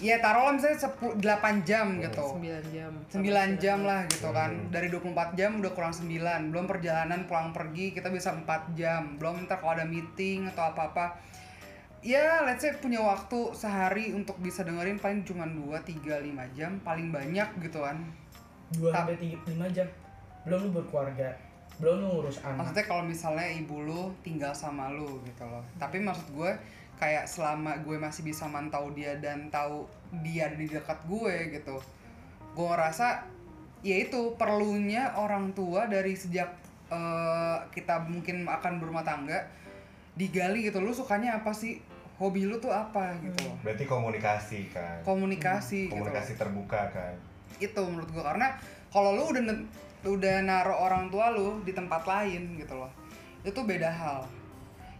Speaker 3: Iya taruhlah misalnya 10, 8 jam gitu.
Speaker 1: 9 jam.
Speaker 3: 9 jam lah gitu kan
Speaker 2: Hmm.
Speaker 3: dari 24 jam udah kurang 9 belum perjalanan pulang pergi kita bisa 4 jam belum ntar kalau ada meeting atau apa-apa ya let's say punya waktu sehari untuk bisa dengerin paling cuma 2, 3, 5 jam paling banyak gitu kan.
Speaker 4: Dua
Speaker 3: Tak-
Speaker 4: sampai tiga lima jam. Belum lu berkeluarga belum lu ngurus anak.
Speaker 3: Maksudnya kalau misalnya ibu lu tinggal sama lu gitu loh. Tapi maksud gue kayak selama gue masih bisa mantau dia dan tahu dia ada di dekat gue gitu gue ngerasa ya itu perlunya orang tua dari sejak eh, kita mungkin akan berumah tangga digali gitu. Lu sukanya apa sih hobi lu tuh apa gitu loh.
Speaker 2: Berarti komunikasi kan?
Speaker 3: Komunikasi gitu loh.
Speaker 2: komunikasi terbuka kan?
Speaker 3: Itu menurut gua karena kalau lu udah udah naruh orang tua lu di tempat lain gitu loh itu beda hal.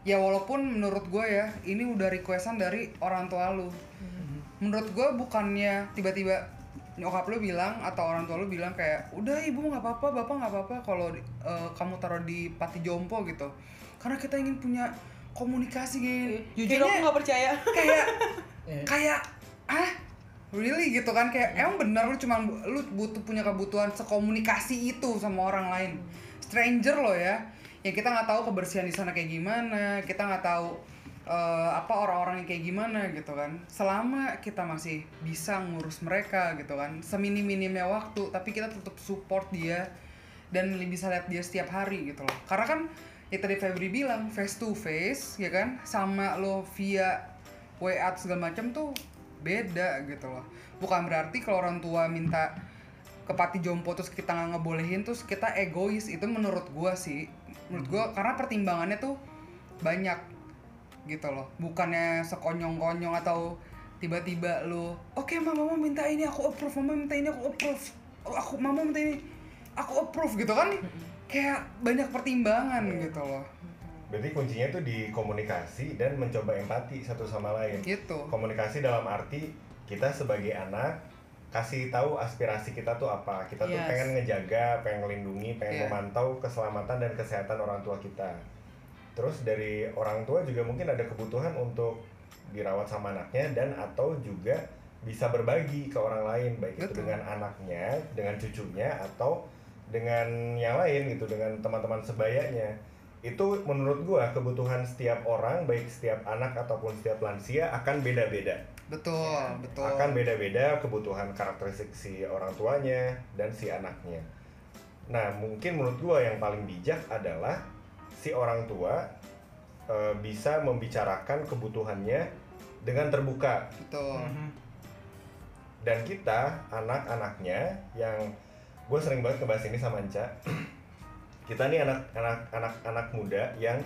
Speaker 3: Ya walaupun menurut gue ya ini udah requestan dari orang tua lu. Menurut gue bukannya tiba-tiba nyokap lu bilang atau orang tua lu bilang kayak udah ibu nggak apa-apa bapak nggak apa-apa kalau eh, kamu taruh di pati jompo gitu. Karena kita ingin punya komunikasi gini
Speaker 1: Jujur aku
Speaker 3: Kayaknya
Speaker 1: nggak percaya.
Speaker 3: kayak
Speaker 4: Eh, *laughs*
Speaker 3: kayak ah really? gitu kan. Kayak emang bener lu cuma lu butuh punya kebutuhan sekomunikasi itu sama orang lain? Stranger lo ya. Ya kita nggak tahu kebersihan di sana kayak gimana kita nggak tahu eh, apa orang-orang yang kayak gimana gitu kan. Selama kita masih bisa ngurus mereka gitu kan seminim-minimnya waktu tapi kita tetap support dia dan bisa lihat dia setiap hari gitu loh. Karena kan ya tadi Febri bilang face to face ya kan? Sama lo via WA segala macam tuh beda gitu loh. Bukan berarti kalau orang tua minta ke pati jompo terus kita nggak ngebolehin terus kita egois. Itu menurut gua sih. Menurut gua karena pertimbangannya tuh banyak gitu loh. Bukannya sekonyong-konyong atau tiba-tiba lu oke mama mama minta ini aku approve mama minta ini aku approve. Aku mama minta ini aku approve gitu kan kayak banyak pertimbangan gitu loh
Speaker 2: berarti kuncinya tuh di komunikasi dan mencoba empati satu sama lain
Speaker 3: gitu
Speaker 2: komunikasi dalam arti kita sebagai anak kasih tahu aspirasi kita tuh apa kita tuh
Speaker 1: Yes.
Speaker 2: pengen ngejaga pengen melindungi pengen
Speaker 3: Iya.
Speaker 2: memantau keselamatan dan kesehatan orang tua kita terus dari orang tua juga mungkin ada kebutuhan untuk dirawat sama anaknya dan atau juga bisa berbagi ke orang lain baik itu
Speaker 3: Betul.
Speaker 2: dengan anaknya dengan cucunya atau dengan yang lain gitu dengan teman-teman sebayanya itu menurut gua kebutuhan setiap orang baik setiap anak ataupun setiap lansia akan beda-beda
Speaker 3: betul betul
Speaker 2: akan beda-beda kebutuhan karakteristik si orang tuanya dan si anaknya. Nah, mungkin menurut gua yang paling bijak adalah si orang tua e, bisa membicarakan kebutuhannya dengan terbuka
Speaker 3: betul
Speaker 4: mhm.
Speaker 2: dan kita anak-anaknya yang gue sering banget ngebahas ini sama Anca. *clears throat* Kita nih anak-anak anak-anak muda yang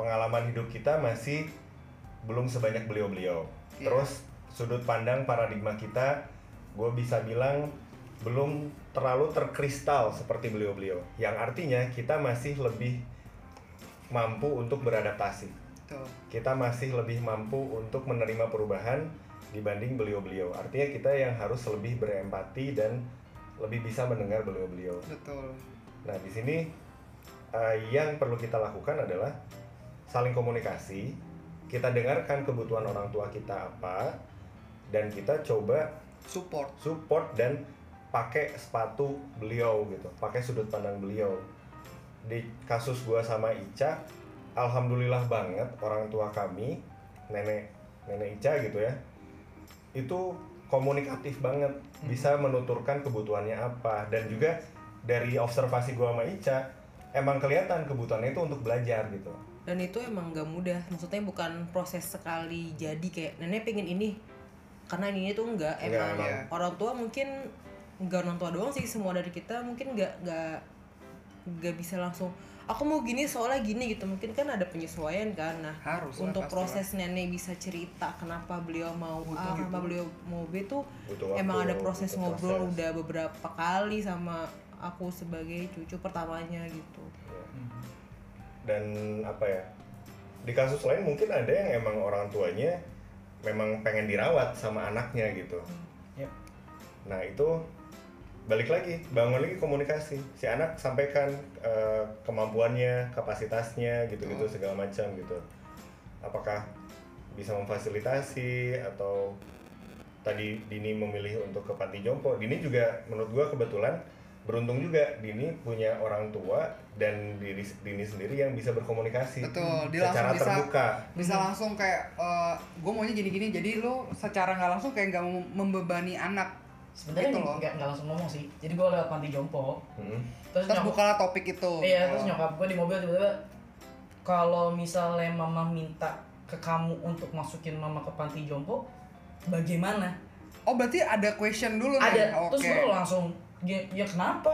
Speaker 2: pengalaman hidup kita masih belum sebanyak beliau-beliau.
Speaker 3: Iya.
Speaker 2: terus sudut pandang paradigma kita gue bisa bilang belum terlalu terkristal seperti beliau-beliau. Yang artinya kita masih lebih mampu untuk beradaptasi. Kita masih lebih mampu untuk menerima perubahan dibanding beliau-beliau. Artinya kita yang harus lebih berempati dan lebih bisa mendengar beliau-beliau.
Speaker 3: betul.
Speaker 2: Nah, di sini eh, yang perlu kita lakukan adalah saling komunikasi. Kita dengarkan kebutuhan orang tua kita apa dan kita coba
Speaker 3: support.
Speaker 2: support dan pakai sepatu beliau gitu pakai sudut pandang beliau. Di kasus gua sama Ica alhamdulillah banget orang tua kami nenek nenek Ica gitu ya itu komunikatif banget. Bisa menuturkan kebutuhannya apa. Dan juga dari observasi gua sama Ica emang kelihatan kebutuhannya itu untuk belajar gitu.
Speaker 1: Dan itu emang gak mudah. Maksudnya bukan proses sekali jadi kayak nenek pengen ini. Karena ini tuh enggak emang
Speaker 3: iya.
Speaker 1: orang tua mungkin nggak tua doang sih semua dari kita mungkin nggak nggak nggak bisa langsung aku mau gini soalnya gini gitu. Mungkin kan ada penyesuaian kan. Nah
Speaker 3: Harus
Speaker 1: untuk
Speaker 3: pasti
Speaker 1: proses nenek bisa cerita kenapa beliau mau A kenapa beliau mau B tuh
Speaker 2: Butuh waktu,
Speaker 1: emang ada proses
Speaker 2: butuh
Speaker 1: ngobrol
Speaker 2: proses.
Speaker 1: udah beberapa kali sama aku sebagai cucu pertamanya gitu.
Speaker 2: Dan apa ya di kasus lain mungkin ada yang emang orang tuanya memang pengen dirawat sama anaknya gitu.
Speaker 4: Yep.
Speaker 2: nah itu balik lagi bangun lagi komunikasi. Si anak sampaikan eh, kemampuannya kapasitasnya gitu-gitu segala macam gitu. Apakah bisa memfasilitasi atau tadi Dini memilih untuk ke panti jompo? Dini juga menurut gua kebetulan beruntung juga Dini punya orang tua dan diri Dini sendiri yang bisa berkomunikasi
Speaker 3: Betul, dia
Speaker 2: secara
Speaker 3: langsung bisa-
Speaker 2: terbuka.
Speaker 3: bisa langsung kayak gue maunya gini-gini jadi lo secara nggak langsung kayak nggak membebani anak
Speaker 4: sebenarnya
Speaker 3: Gitu
Speaker 4: nggak nggak langsung ngomong sih. Jadi gue lewat panti jompo.
Speaker 2: Hmm.
Speaker 4: terus,
Speaker 3: terus
Speaker 4: nyokap-
Speaker 3: bukalah topik itu.
Speaker 4: Iya
Speaker 3: Oh.
Speaker 4: terus nyokap gue di mobil tiba-tiba kalau misalnya mama minta ke kamu untuk masukin mama ke panti jompo bagaimana?
Speaker 3: Oh berarti ada question dulu nih.
Speaker 4: Ada.
Speaker 3: Oke.
Speaker 4: Terus gue langsung ya, ya kenapa?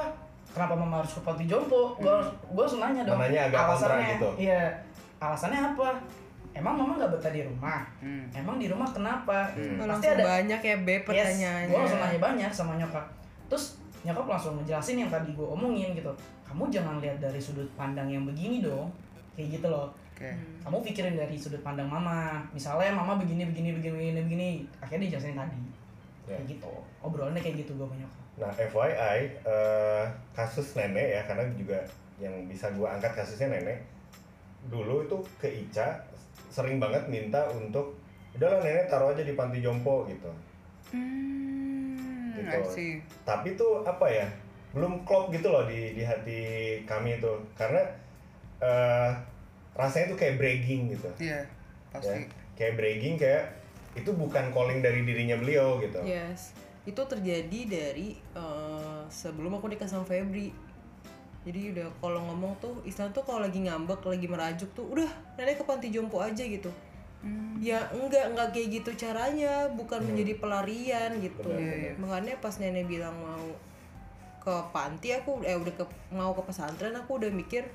Speaker 4: Kenapa mama harus ke panti jompo? Gue gue langsung nanya dong
Speaker 2: Mananya agak
Speaker 4: alasannya.
Speaker 2: gitu.
Speaker 4: iya. Alasannya apa emang mama nggak betah di rumah?
Speaker 3: Hmm.
Speaker 4: emang di rumah kenapa?
Speaker 2: Hmm.
Speaker 4: Pasti
Speaker 1: langsung
Speaker 4: ada
Speaker 1: banyak ya B pertanyaannya.
Speaker 4: gue langsung nanya banyak sama nyokap. Terus nyokap langsung ngejelasin yang tadi gue omongin gitu. Kamu jangan lihat dari sudut pandang yang begini dong. Kayak gitu loh.
Speaker 3: Oke.
Speaker 4: Kamu pikirin dari sudut pandang mama. Misalnya mama begini begini begini begini. Begini akhirnya dijelasin tadi.
Speaker 2: Ya.
Speaker 4: kayak gitu. Obrolannya kayak gitu gue sama nyokap.
Speaker 2: Nah, FYI, eh, kasus nenek ya, karena juga yang bisa gua angkat kasusnya nenek. Dulu itu ke Ica sering banget minta untuk udahlah nenek taruh aja di panti jompo gitu.
Speaker 3: hmm
Speaker 2: Gitu.
Speaker 3: I see.
Speaker 2: Tapi tuh apa ya? Belum klop gitu loh di di hati kami itu. Karena eh, rasanya tuh kayak bragging gitu.
Speaker 3: iya
Speaker 2: Ya.
Speaker 3: pasti
Speaker 2: Kayak bragging kayak itu bukan calling dari dirinya beliau gitu.
Speaker 1: Yes, itu terjadi dari eh, sebelum aku nikah sama Febri. Jadi udah kalau ngomong tuh istilah tuh kalau lagi ngambek, lagi merajuk tuh udah nenek ke panti jompo aja gitu.
Speaker 3: Hmm.
Speaker 1: Ya enggak enggak kayak gitu caranya, bukan menjadi pelarian gitu.
Speaker 2: Benar,
Speaker 3: Iya, iya.
Speaker 1: Makanya pas nenek bilang mau ke panti aku eh udah ke mau ke pesantren aku udah mikir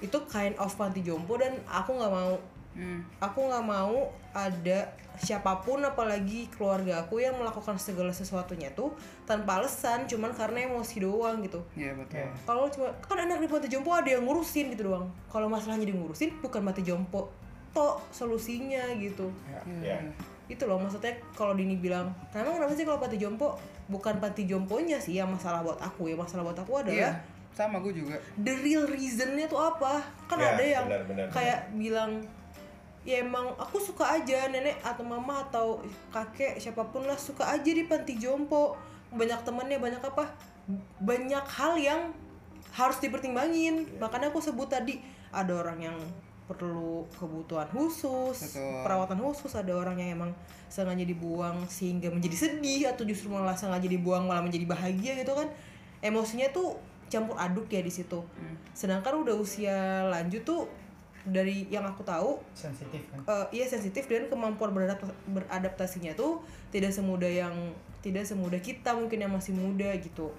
Speaker 1: itu kind of panti jompo dan aku nggak mau
Speaker 3: Hmm.
Speaker 1: aku nggak mau ada siapa pun apalagi keluarga aku yang melakukan segala sesuatunya tuh tanpa alasan cuman karena emosi doang gitu.
Speaker 3: Iya betul.
Speaker 4: Iya.
Speaker 1: kalau cuma kan anak di panti jompo ada yang ngurusin gitu doang. Kalau masalahnya di ngurusin bukan mati jompo. Tok solusinya gitu.
Speaker 2: Ya.
Speaker 1: itu loh maksudnya kalau Dini bilang emang kenapa sih kalau panti jompo? Bukan panti jomponya sih yang masalah buat aku ya. Masalah buat aku adalah
Speaker 3: iya sama gue juga.
Speaker 1: the real reasonnya tuh apa? Kan
Speaker 2: Ya,
Speaker 1: ada yang
Speaker 2: benar, benar,
Speaker 1: kayak bilang ya emang aku suka aja nenek atau mama atau kakek siapa pun lah suka aja di panti jompo. Banyak temannya banyak apa banyak hal yang harus dipertimbangin. Makanya aku sebut tadi ada orang yang perlu kebutuhan khusus
Speaker 3: Betul.
Speaker 1: perawatan khusus ada orang yang emang sengaja dibuang sehingga menjadi sedih atau justru malah sengaja dibuang malah menjadi bahagia gitu kan. Emosinya tuh campur aduk ya di situ. Sedangkan udah usia lanjut tuh dari yang aku tahu
Speaker 4: sensitif kan?
Speaker 1: eh, iya sensitif dan kemampuan beradap- beradaptasinya tuh tidak semudah yang tidak semudah kita mungkin yang masih muda gitu.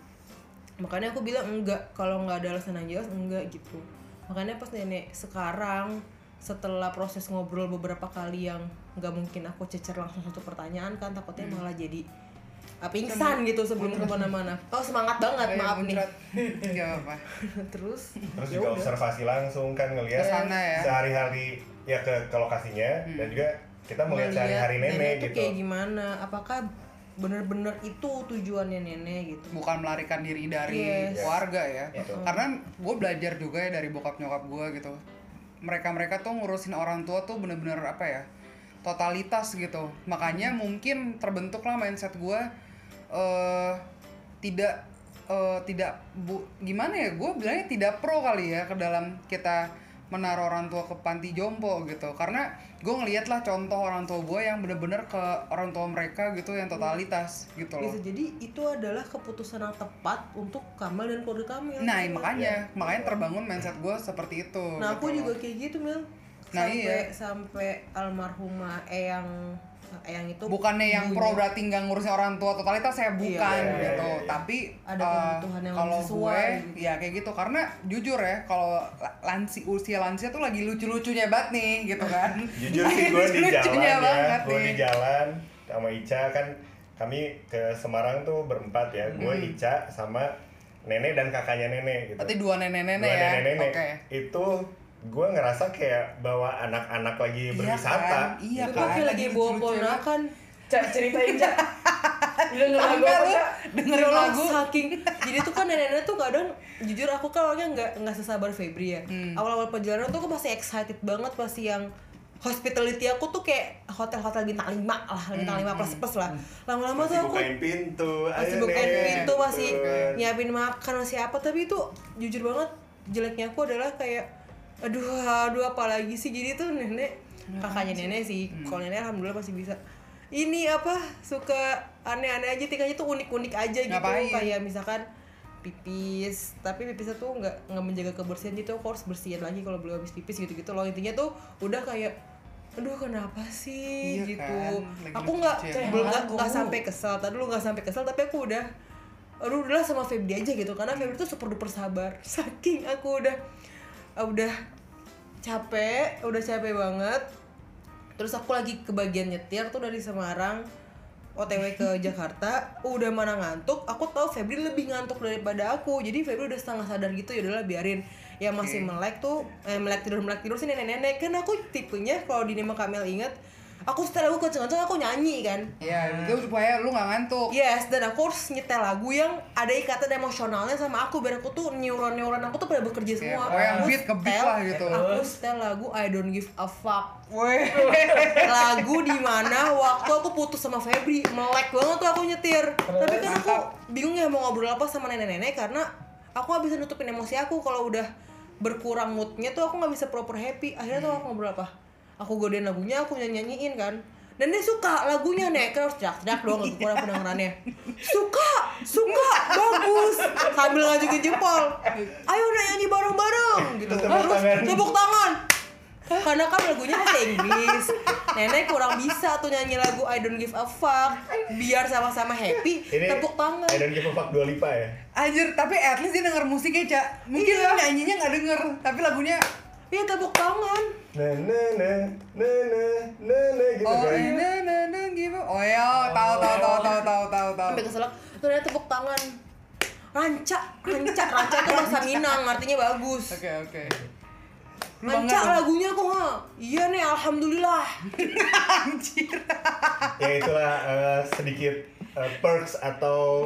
Speaker 1: Makanya aku bilang enggak kalau nggak ada alasan yang jelas enggak gitu. Makanya pas nenek sekarang setelah proses ngobrol beberapa kali yang nggak mungkin aku cecer langsung satu pertanyaan kan takutnya malah jadi pingsan gitu sebelum ke mana-mana. Oh semangat banget maaf nih.
Speaker 3: muncrat. *laughs* nggak apa
Speaker 1: terus?
Speaker 2: Terus
Speaker 1: ya
Speaker 2: juga
Speaker 1: udah.
Speaker 2: observasi langsung kan ngelihat
Speaker 3: Ke sana ya.
Speaker 2: sehari-hari ya ke, ke lokasinya dan juga kita melihat sehari-hari nenek,
Speaker 1: tuh
Speaker 2: gitu.
Speaker 1: kayak gimana? Apakah bener-bener itu tujuannya nenek gitu?
Speaker 3: Bukan melarikan diri dari
Speaker 1: Yes.
Speaker 3: keluarga ya.
Speaker 2: Betul.
Speaker 3: karena gue belajar juga ya dari bokap nyokap gue gitu. Mereka mereka tuh ngurusin orang tua tuh bener-bener apa ya totalitas gitu. Makanya mungkin terbentuklah mindset gue eh tidak eh, tidak bu gimana ya gue bilangnya tidak pro kali ya ke dalam kita menaruh orang tua ke panti jompo gitu karena gue ngeliat lah contoh orang tua gue yang bener-bener ke orang tua mereka gitu yang totalitas gitu loh
Speaker 1: bisa jadi itu adalah keputusan yang tepat untuk Kamal dan keluarga Kamil
Speaker 3: Nah, makanya, makanya terbangun mindset gue seperti itu.
Speaker 1: nah aku
Speaker 3: gitu
Speaker 1: juga
Speaker 3: loh.
Speaker 1: kayak gitu Mil
Speaker 3: Nah,
Speaker 1: sampai
Speaker 3: iya.
Speaker 1: sampai almarhumah Eyang Eyang itu
Speaker 3: bukannya yang pro berarti nggak ngurusin orang tua totalitas saya bukan
Speaker 1: Iya,
Speaker 2: iya,
Speaker 3: gitu.
Speaker 2: iya, iya.
Speaker 3: Tapi
Speaker 1: Ada
Speaker 3: eh,
Speaker 1: kebutuhan yang
Speaker 3: kalau
Speaker 1: sesuai
Speaker 3: gue
Speaker 1: gitu.
Speaker 3: ya kayak gitu karena jujur ya kalau la- lansi usia lansia tuh lagi lucu-lucunya banget nih gitu kan. *laughs*
Speaker 2: jujur sih gue di *laughs* jalan ya
Speaker 3: banget
Speaker 2: gue di jalan sama Ica kan kami ke Semarang tuh berempat ya gue
Speaker 3: Hmm.
Speaker 2: Ica sama nenek dan kakaknya nenek gitu
Speaker 3: Berarti dua nenek-nenek
Speaker 2: Dua
Speaker 3: ya.
Speaker 2: nenek-nenek.
Speaker 3: Oke.
Speaker 2: itu gue ngerasa kayak bawa anak-anak lagi
Speaker 3: Iya
Speaker 2: berwisata
Speaker 3: kan? Iya
Speaker 1: itu
Speaker 3: kan?
Speaker 1: kayak lagi bawa ponakan
Speaker 4: ceritain Cak. *laughs* Lu denger lagu apa Cak?
Speaker 3: dengerin lagu.
Speaker 1: saking jadi tuh kan nenek-nenek tuh kadang jujur aku kan orangnya nggak nggak sesabar Febri ya
Speaker 3: Hmm.
Speaker 1: awal-awal perjalanan tuh aku pasti excited banget pasti yang hospitality aku tuh kayak hotel-hotel bintang 5 lah bintang
Speaker 3: Hmm,
Speaker 1: 5 plus plus lah lama-lama tuh
Speaker 2: masih
Speaker 1: aku
Speaker 2: bukain pintu
Speaker 1: masih
Speaker 2: ayo,
Speaker 1: bukain
Speaker 2: Nek.
Speaker 1: pintu masih nyiapin makan masih apa tapi itu jujur banget jeleknya aku adalah kayak aduh aduh apalagi sih? Jadi tuh nenek kakaknya nenek sih.
Speaker 3: Hmm.
Speaker 1: kalau nenek alhamdulillah masih bisa. Ini apa suka aneh-aneh aja. Tingkahnya tuh unik-unik aja gitu.
Speaker 3: Ngapain?
Speaker 1: kayak misalkan pipis. Tapi pipisnya tuh nggak nggak menjaga kebersihan. Gitu aku harus bersihin lagi kalau belum habis pipis gitu gitu loh. Intinya tuh udah kayak aduh kenapa sih?
Speaker 3: Iya
Speaker 1: gitu.
Speaker 3: kan,
Speaker 1: aku nggak belum nggak sampai kesel. Tadi dulu nggak sampai kesel tapi aku udah aduh udahlah sama Febri aja gitu. Karena Febri tuh super duper sabar. Saking aku udah udah capek udah capek banget. Terus aku lagi ke bagian nyetir tuh dari Semarang OTW ke *laughs* Jakarta. Udah mana ngantuk aku tahu Febri lebih ngantuk daripada aku. Jadi Febri udah setengah sadar gitu ya udahlah biarin. Yang masih melek tuh eh, melek tidur melek tidur sih nenek-nenek. Kan aku tipenya kalau di Nima Kamel ingat aku setel lagu kenceng-kenceng aku nyanyi kan
Speaker 3: Iya, itu supaya lu nggak ngantuk.
Speaker 1: Yes, dan aku harus nyetel lagu yang ada ikatan emosionalnya sama aku biar aku tuh neuron-neuron aku tuh pada bekerja semua.
Speaker 3: oh, yang beat ke beat lah gitu.
Speaker 1: Aku setel lagu I Don't Give a Fuck. *laughs* Lagu di mana waktu aku putus sama Febri, melek banget tuh aku nyetir. Tapi kan aku bingung ya mau ngobrol apa sama nenek-nenek karena aku gak bisa nutupin emosi aku kalau udah berkurang moodnya tuh aku nggak bisa proper happy. Akhirnya tuh aku ngobrol apa? Aku godain lagunya, aku nyanyi-nyanyiin kan. Dan dia suka lagunya nek terus teriak-teriak doang gak kurang pendengarannya. Suka, suka, bagus. Sambil ngajukin jempol. Ayo nek nyanyi bareng-bareng gitu.
Speaker 2: Tepuk
Speaker 1: Terus
Speaker 2: tangan.
Speaker 1: tepuk tangan. Karena kan lagunya bahasa Inggris. Nenek kurang bisa tuh nyanyi lagu I Don't Give a Fuck. Biar sama-sama happy,
Speaker 2: ini
Speaker 1: tepuk tangan.
Speaker 2: I don't give a fuck Dua Lipa ya
Speaker 3: Anjir, tapi at least dia denger musiknya, Cak. Mungkin
Speaker 1: Iya.
Speaker 3: nyanyinya nggak denger, tapi lagunya
Speaker 1: Iya tepuk tangan.
Speaker 2: na na na na gitu
Speaker 3: Oh,
Speaker 2: kan
Speaker 3: na na na gitu. Oh ya, tahu tahu tahu tahu tahu tahu tahu.
Speaker 1: Sampai keselak, tuh nenek tepuk tangan. Ranca, ranca, ranca itu bahasa Minang, artinya bagus.
Speaker 3: Oke, oke. Lu
Speaker 1: Ranca
Speaker 3: bangga dong.
Speaker 1: lagunya kok ha? Iya nih, alhamdulillah.
Speaker 3: Anjir.
Speaker 2: ya itulah eh, sedikit eh, perks atau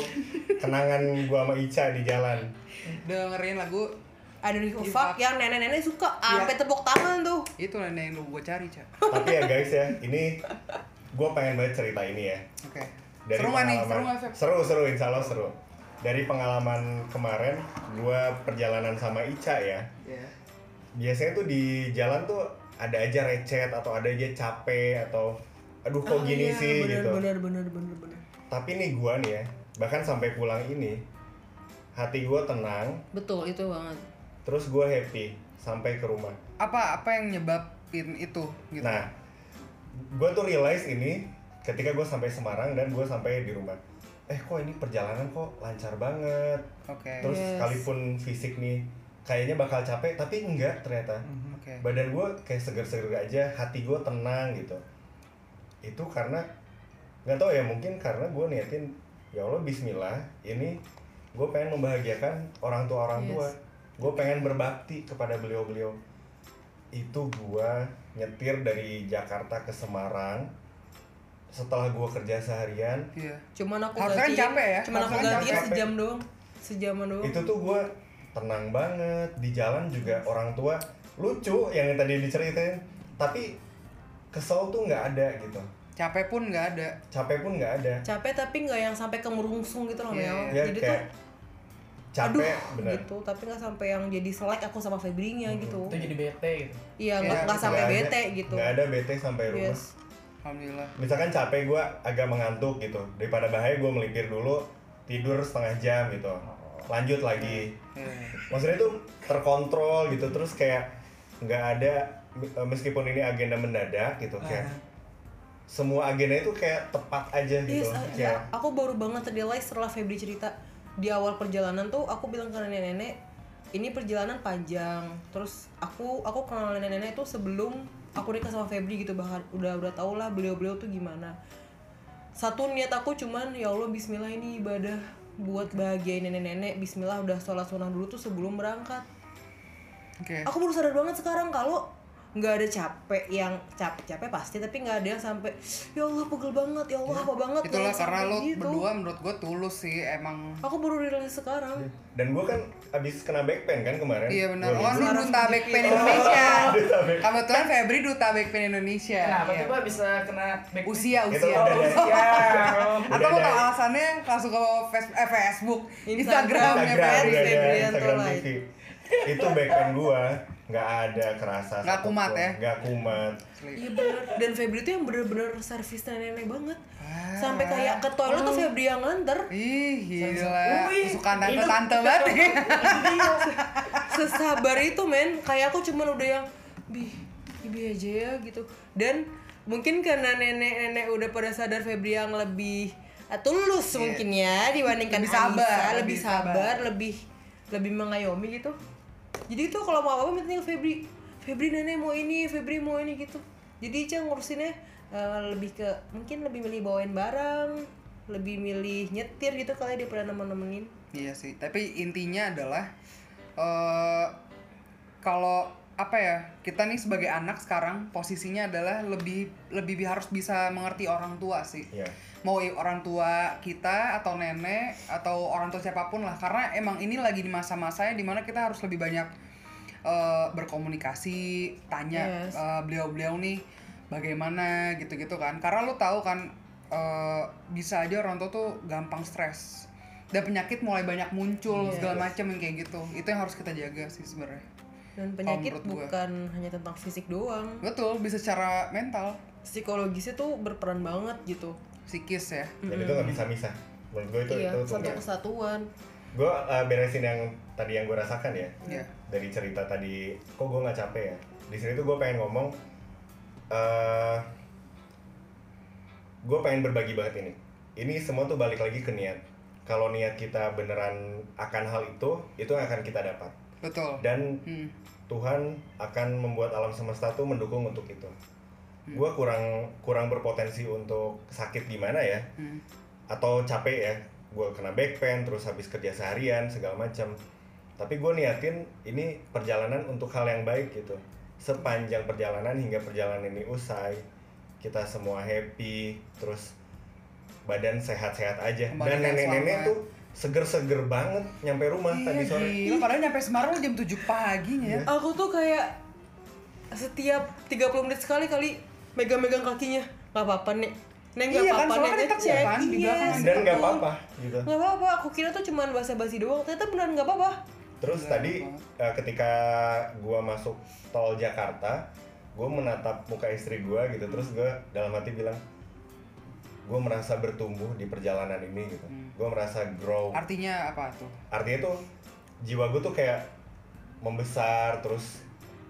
Speaker 2: kenangan gua sama Ica di jalan
Speaker 3: Dengerin lagu
Speaker 1: Ada di fuck yang nenek-nenek suka
Speaker 3: Iya.
Speaker 1: sampai tepuk tangan tuh.
Speaker 3: itu nenek yang lu gua cari, Cak.
Speaker 2: tapi ya guys ya *laughs* ini gua pengen banget cerita ini ya
Speaker 3: Oke.
Speaker 2: dari
Speaker 3: seru nih?
Speaker 2: pengalaman
Speaker 3: Seru
Speaker 2: seru seru insya Allah seru dari pengalaman kemarin gua perjalanan sama Ica ya
Speaker 3: Iya.
Speaker 2: biasanya tuh di jalan tuh ada aja recet atau ada aja capek atau aduh kok
Speaker 1: Ah,
Speaker 2: gini
Speaker 1: iya,
Speaker 2: sih
Speaker 1: bener,
Speaker 2: gitu
Speaker 1: Bener, bener, bener, bener.
Speaker 2: tapi nih gua nih ya bahkan sampai pulang ini hati gua tenang
Speaker 1: Betul, itu banget.
Speaker 2: Terus gua happy sampai ke rumah
Speaker 3: Apa apa yang nyebabin itu gitu?
Speaker 2: nah gua tuh realize ini ketika gua sampai Semarang dan gua sampai di rumah eh kok ini perjalanan kok lancar banget
Speaker 3: Oke.
Speaker 2: terus
Speaker 1: Yes.
Speaker 2: sekalipun fisik nih kayaknya bakal capek tapi enggak ternyata
Speaker 3: Mhm, Oke.
Speaker 2: badan gue kayak seger-seger aja hati gue tenang gitu itu karena nggak tahu ya mungkin karena gue niatin ya Allah Bismillah ini gue pengen membahagiakan orang tua orang
Speaker 1: Yes.
Speaker 2: tua gue pengen berbakti kepada beliau-beliau. Itu gue nyetir dari Jakarta ke Semarang. Setelah gue kerja seharian.
Speaker 3: Iya.
Speaker 1: cuman aku
Speaker 3: Harusnya kan capek ya,
Speaker 1: cuman aku
Speaker 3: kan
Speaker 1: gantiin
Speaker 2: capek.
Speaker 1: sejam doang sejaman doang.
Speaker 2: Itu tuh gue tenang banget. Di jalan juga orang tua lucu yang tadi diceritain. Tapi kesel tuh nggak ada gitu.
Speaker 3: Capek pun nggak ada.
Speaker 2: capek pun nggak ada.
Speaker 1: Capek tapi nggak yang sampai kemerungsung gitu loh
Speaker 3: Iya,
Speaker 1: Mel.
Speaker 2: ya
Speaker 1: jadi
Speaker 2: kayak
Speaker 1: tuh
Speaker 2: capek
Speaker 1: aduh
Speaker 2: bener.
Speaker 1: gitu. Tapi nggak sampai yang jadi selek aku sama Febrinya gitu.
Speaker 4: Itu jadi bete gitu.
Speaker 1: Iya
Speaker 3: Iya,
Speaker 1: nggak nggak sampai
Speaker 2: ada-
Speaker 1: bete gitu.
Speaker 2: nggak ada bete sampai rumah
Speaker 1: yes
Speaker 3: Alhamdulillah.
Speaker 2: misalkan capek gue agak mengantuk gitu. Daripada bahaya gue melipir dulu tidur setengah jam gitu. Lanjut lagi.
Speaker 3: Iya.
Speaker 2: maksudnya itu terkontrol gitu. Terus kayak nggak ada meskipun ini agenda mendadak gitu kayak semua agenda itu kayak tepat aja gitu.
Speaker 1: Yes,
Speaker 2: kayak
Speaker 1: ya, aku baru banget realize setelah Febri cerita di awal perjalanan tuh aku bilang ke nenek-nenek ini perjalanan panjang. Terus aku aku kenal nenek-nenek itu sebelum aku nikah sama Febri gitu bahkan udah udah tau lah beliau-beliau tuh gimana. Satu niat aku cuman ya Allah Bismillah ini ibadah buat bahagiain nenek-nenek Bismillah udah sholat sunnah dulu tuh sebelum berangkat.
Speaker 3: Oke.
Speaker 1: aku baru sadar banget sekarang kalau nggak ada capek yang capek capek pasti tapi nggak ada yang sampai ya Allah pegel banget ya Allah apa banget
Speaker 3: Itulah
Speaker 1: yang
Speaker 3: karena lo
Speaker 1: gitu.
Speaker 3: berdua menurut gue tulus sih emang.
Speaker 1: aku baru realize sekarang
Speaker 2: dan gue kan abis kena back pain kan kemarin
Speaker 3: Iya benar. Oh, lu *laughs* duta Backpain
Speaker 1: tunjukin.
Speaker 3: Indonesia. Kebetulan Febri duta Backpain Indonesia.
Speaker 4: kenapa
Speaker 3: Iya.
Speaker 4: tuh Pak bisa kena back
Speaker 3: Usia, usia.
Speaker 4: usia *laughs*
Speaker 3: Atau lo tau alasannya langsung ke face- eh, Facebook,
Speaker 1: Instagram.
Speaker 3: Instagramnya
Speaker 2: Instagram
Speaker 3: Febri.
Speaker 2: udah ada
Speaker 1: Febrianto
Speaker 2: Instagram
Speaker 1: Live.
Speaker 2: TV itu back pain gue nggak ada kerasa
Speaker 3: Nggak kumat ya?
Speaker 2: nggak kumat
Speaker 1: iya bener dan Febri tuh yang bener-bener servis nenek-nenek banget
Speaker 3: Ah.
Speaker 1: sampai kayak ke toilet tuh Febri yang nganter
Speaker 3: Ih, gila.
Speaker 4: Wih,
Speaker 3: Kesukaan
Speaker 4: itu-
Speaker 3: tante-tante banget.
Speaker 1: sesabar itu men kayak aku cuman udah yang bi bi aja ya gitu dan mungkin karena nenek-nenek udah pada sadar Febri yang lebih eh, tulus
Speaker 3: Iya.
Speaker 1: mungkin ya dibandingkan
Speaker 3: Lebih sabar,
Speaker 1: Anissa,
Speaker 3: lebih
Speaker 1: lebih
Speaker 3: sabar.
Speaker 1: sabar lebih lebih mengayomi gitu jadi itu kalau mau apa-apa minta Febri Febri nenek mau ini Febri mau ini gitu. Jadi Ica ngurusinnya eh, lebih ke mungkin lebih milih bawain barang lebih milih nyetir gitu kali daripada nemen-nemenin.
Speaker 3: Iya sih, tapi intinya adalah eh kalau apa ya kita nih sebagai anak sekarang posisinya adalah lebih lebih bi- harus bisa mengerti orang tua sih.
Speaker 2: Ya
Speaker 3: mau orang tua kita atau nenek atau orang tua siapa pun lah. Karena emang ini lagi di masa-masanya di mana kita harus lebih banyak eh, berkomunikasi tanya
Speaker 1: Yes.
Speaker 3: eh, beliau-beliau nih bagaimana gitu-gitu kan. Karena lu tahu kan eh, bisa aja orang tua tuh gampang stres dan penyakit mulai banyak muncul
Speaker 1: Yes.
Speaker 3: segala macam yang kayak gitu. Itu yang harus kita jaga sih sebenarnya.
Speaker 1: Dan penyakit
Speaker 3: gua.
Speaker 1: bukan hanya tentang fisik doang.
Speaker 3: Betul bisa secara mental.
Speaker 1: Psikologisnya tuh berperan banget gitu
Speaker 3: psikis ya.
Speaker 2: Dan itu nggak bisa misah. Menurut gue itu
Speaker 1: iya
Speaker 2: itu
Speaker 1: satu kesatuan.
Speaker 2: Gue beresin yang tadi yang gue rasakan ya.
Speaker 3: Iya.
Speaker 2: dari cerita tadi kok gue nggak capek ya? Di sini tuh gue pengen ngomong eh gue pengen berbagi banget ini. Ini semua tuh balik lagi ke niat. Kalau niat kita beneran akan hal itu itu yang akan kita dapat.
Speaker 3: Betul.
Speaker 2: Dan
Speaker 3: hmm.
Speaker 2: Tuhan akan membuat alam semesta tuh mendukung untuk itu gue kurang kurang berpotensi untuk sakit gimana ya.
Speaker 3: Hmm.
Speaker 2: atau capek ya. Gue kena back pain terus habis kerja seharian segala macam tapi gue niatin ini perjalanan untuk hal yang baik gitu. Sepanjang perjalanan hingga perjalanan ini usai kita semua happy terus badan sehat-sehat aja.
Speaker 3: Kembali
Speaker 2: dan nenek-nenek tuh seger-seger banget nyampe rumah tadi
Speaker 3: Iya,
Speaker 2: sore.
Speaker 3: gila, padahal nyampe Semarang jam 7 pagi ya.
Speaker 1: aku tuh kayak setiap 30 menit sekali kali megang-megang kakinya nggak apa-apa nek Neng nggak
Speaker 3: Iya kan,
Speaker 1: apa-apa
Speaker 3: kan kita
Speaker 1: cek
Speaker 3: kan di belakang.
Speaker 1: yes,
Speaker 2: dan nggak
Speaker 1: betul.
Speaker 2: apa-apa gitu
Speaker 1: nggak apa-apa aku kira tuh cuman basa-basi doang ternyata beneran nggak apa-apa
Speaker 2: Terus
Speaker 3: Bener
Speaker 2: tadi
Speaker 3: banget.
Speaker 2: eh, ketika gua masuk tol Jakarta, gua menatap muka istri gua gitu. Terus gua dalam hati bilang, gua merasa bertumbuh di perjalanan ini gitu.
Speaker 3: Hmm.
Speaker 2: Gua merasa grow.
Speaker 3: Artinya apa tuh?
Speaker 2: Artinya tuh jiwa gua tuh kayak membesar. Terus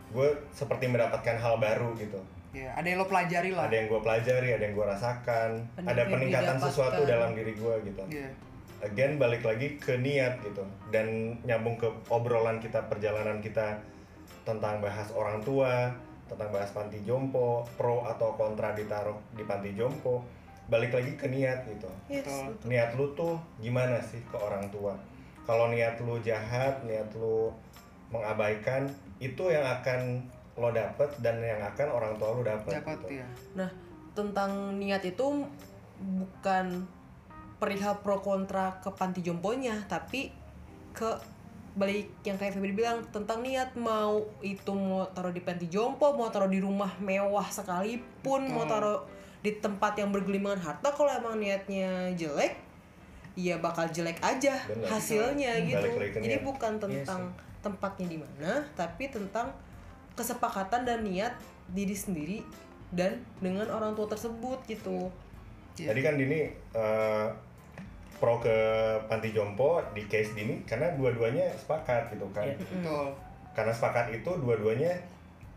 Speaker 2: gue seperti mendapatkan hal baru gitu.
Speaker 3: Ya, ada yang lo pelajari lah.
Speaker 2: Ada yang gua pelajari, ada yang gua rasakan,
Speaker 1: Ada
Speaker 2: peningkatan
Speaker 1: didapatkan.
Speaker 2: sesuatu dalam diri gua gitu
Speaker 3: Iya.
Speaker 2: again balik lagi ke niat gitu dan nyambung ke obrolan kita perjalanan kita tentang bahas orang tua tentang bahas panti jompo pro atau kontra ditaruh di panti jompo balik lagi ke niat gitu
Speaker 1: yes,
Speaker 3: betul.
Speaker 2: niat lu tuh gimana sih ke orang tua kalau niat lu jahat niat lu mengabaikan itu yang akan lo dapet dan yang akan orang tua lu dapet
Speaker 3: Dapat
Speaker 2: gitu.
Speaker 3: ya.
Speaker 1: nah tentang niat itu bukan perihal pro kontra ke panti jomponya tapi ke balik yang kayak Febri bilang tentang niat mau itu mau taruh di panti jompo mau taruh di rumah mewah sekalipun mau taruh di tempat yang bergelimangan harta kalau emang niatnya jelek ya bakal jelek aja
Speaker 2: Benar.
Speaker 1: hasilnya gitu jadi bukan tentang tempatnya di mana tapi tentang kesepakatan dan niat diri sendiri dan dengan orang tua tersebut gitu
Speaker 3: Iya.
Speaker 2: Tadi kan Dini eh, pro ke panti jompo di case Dini karena dua-duanya sepakat gitu kan.
Speaker 4: Iya.
Speaker 3: betul
Speaker 2: Karena sepakat itu dua-duanya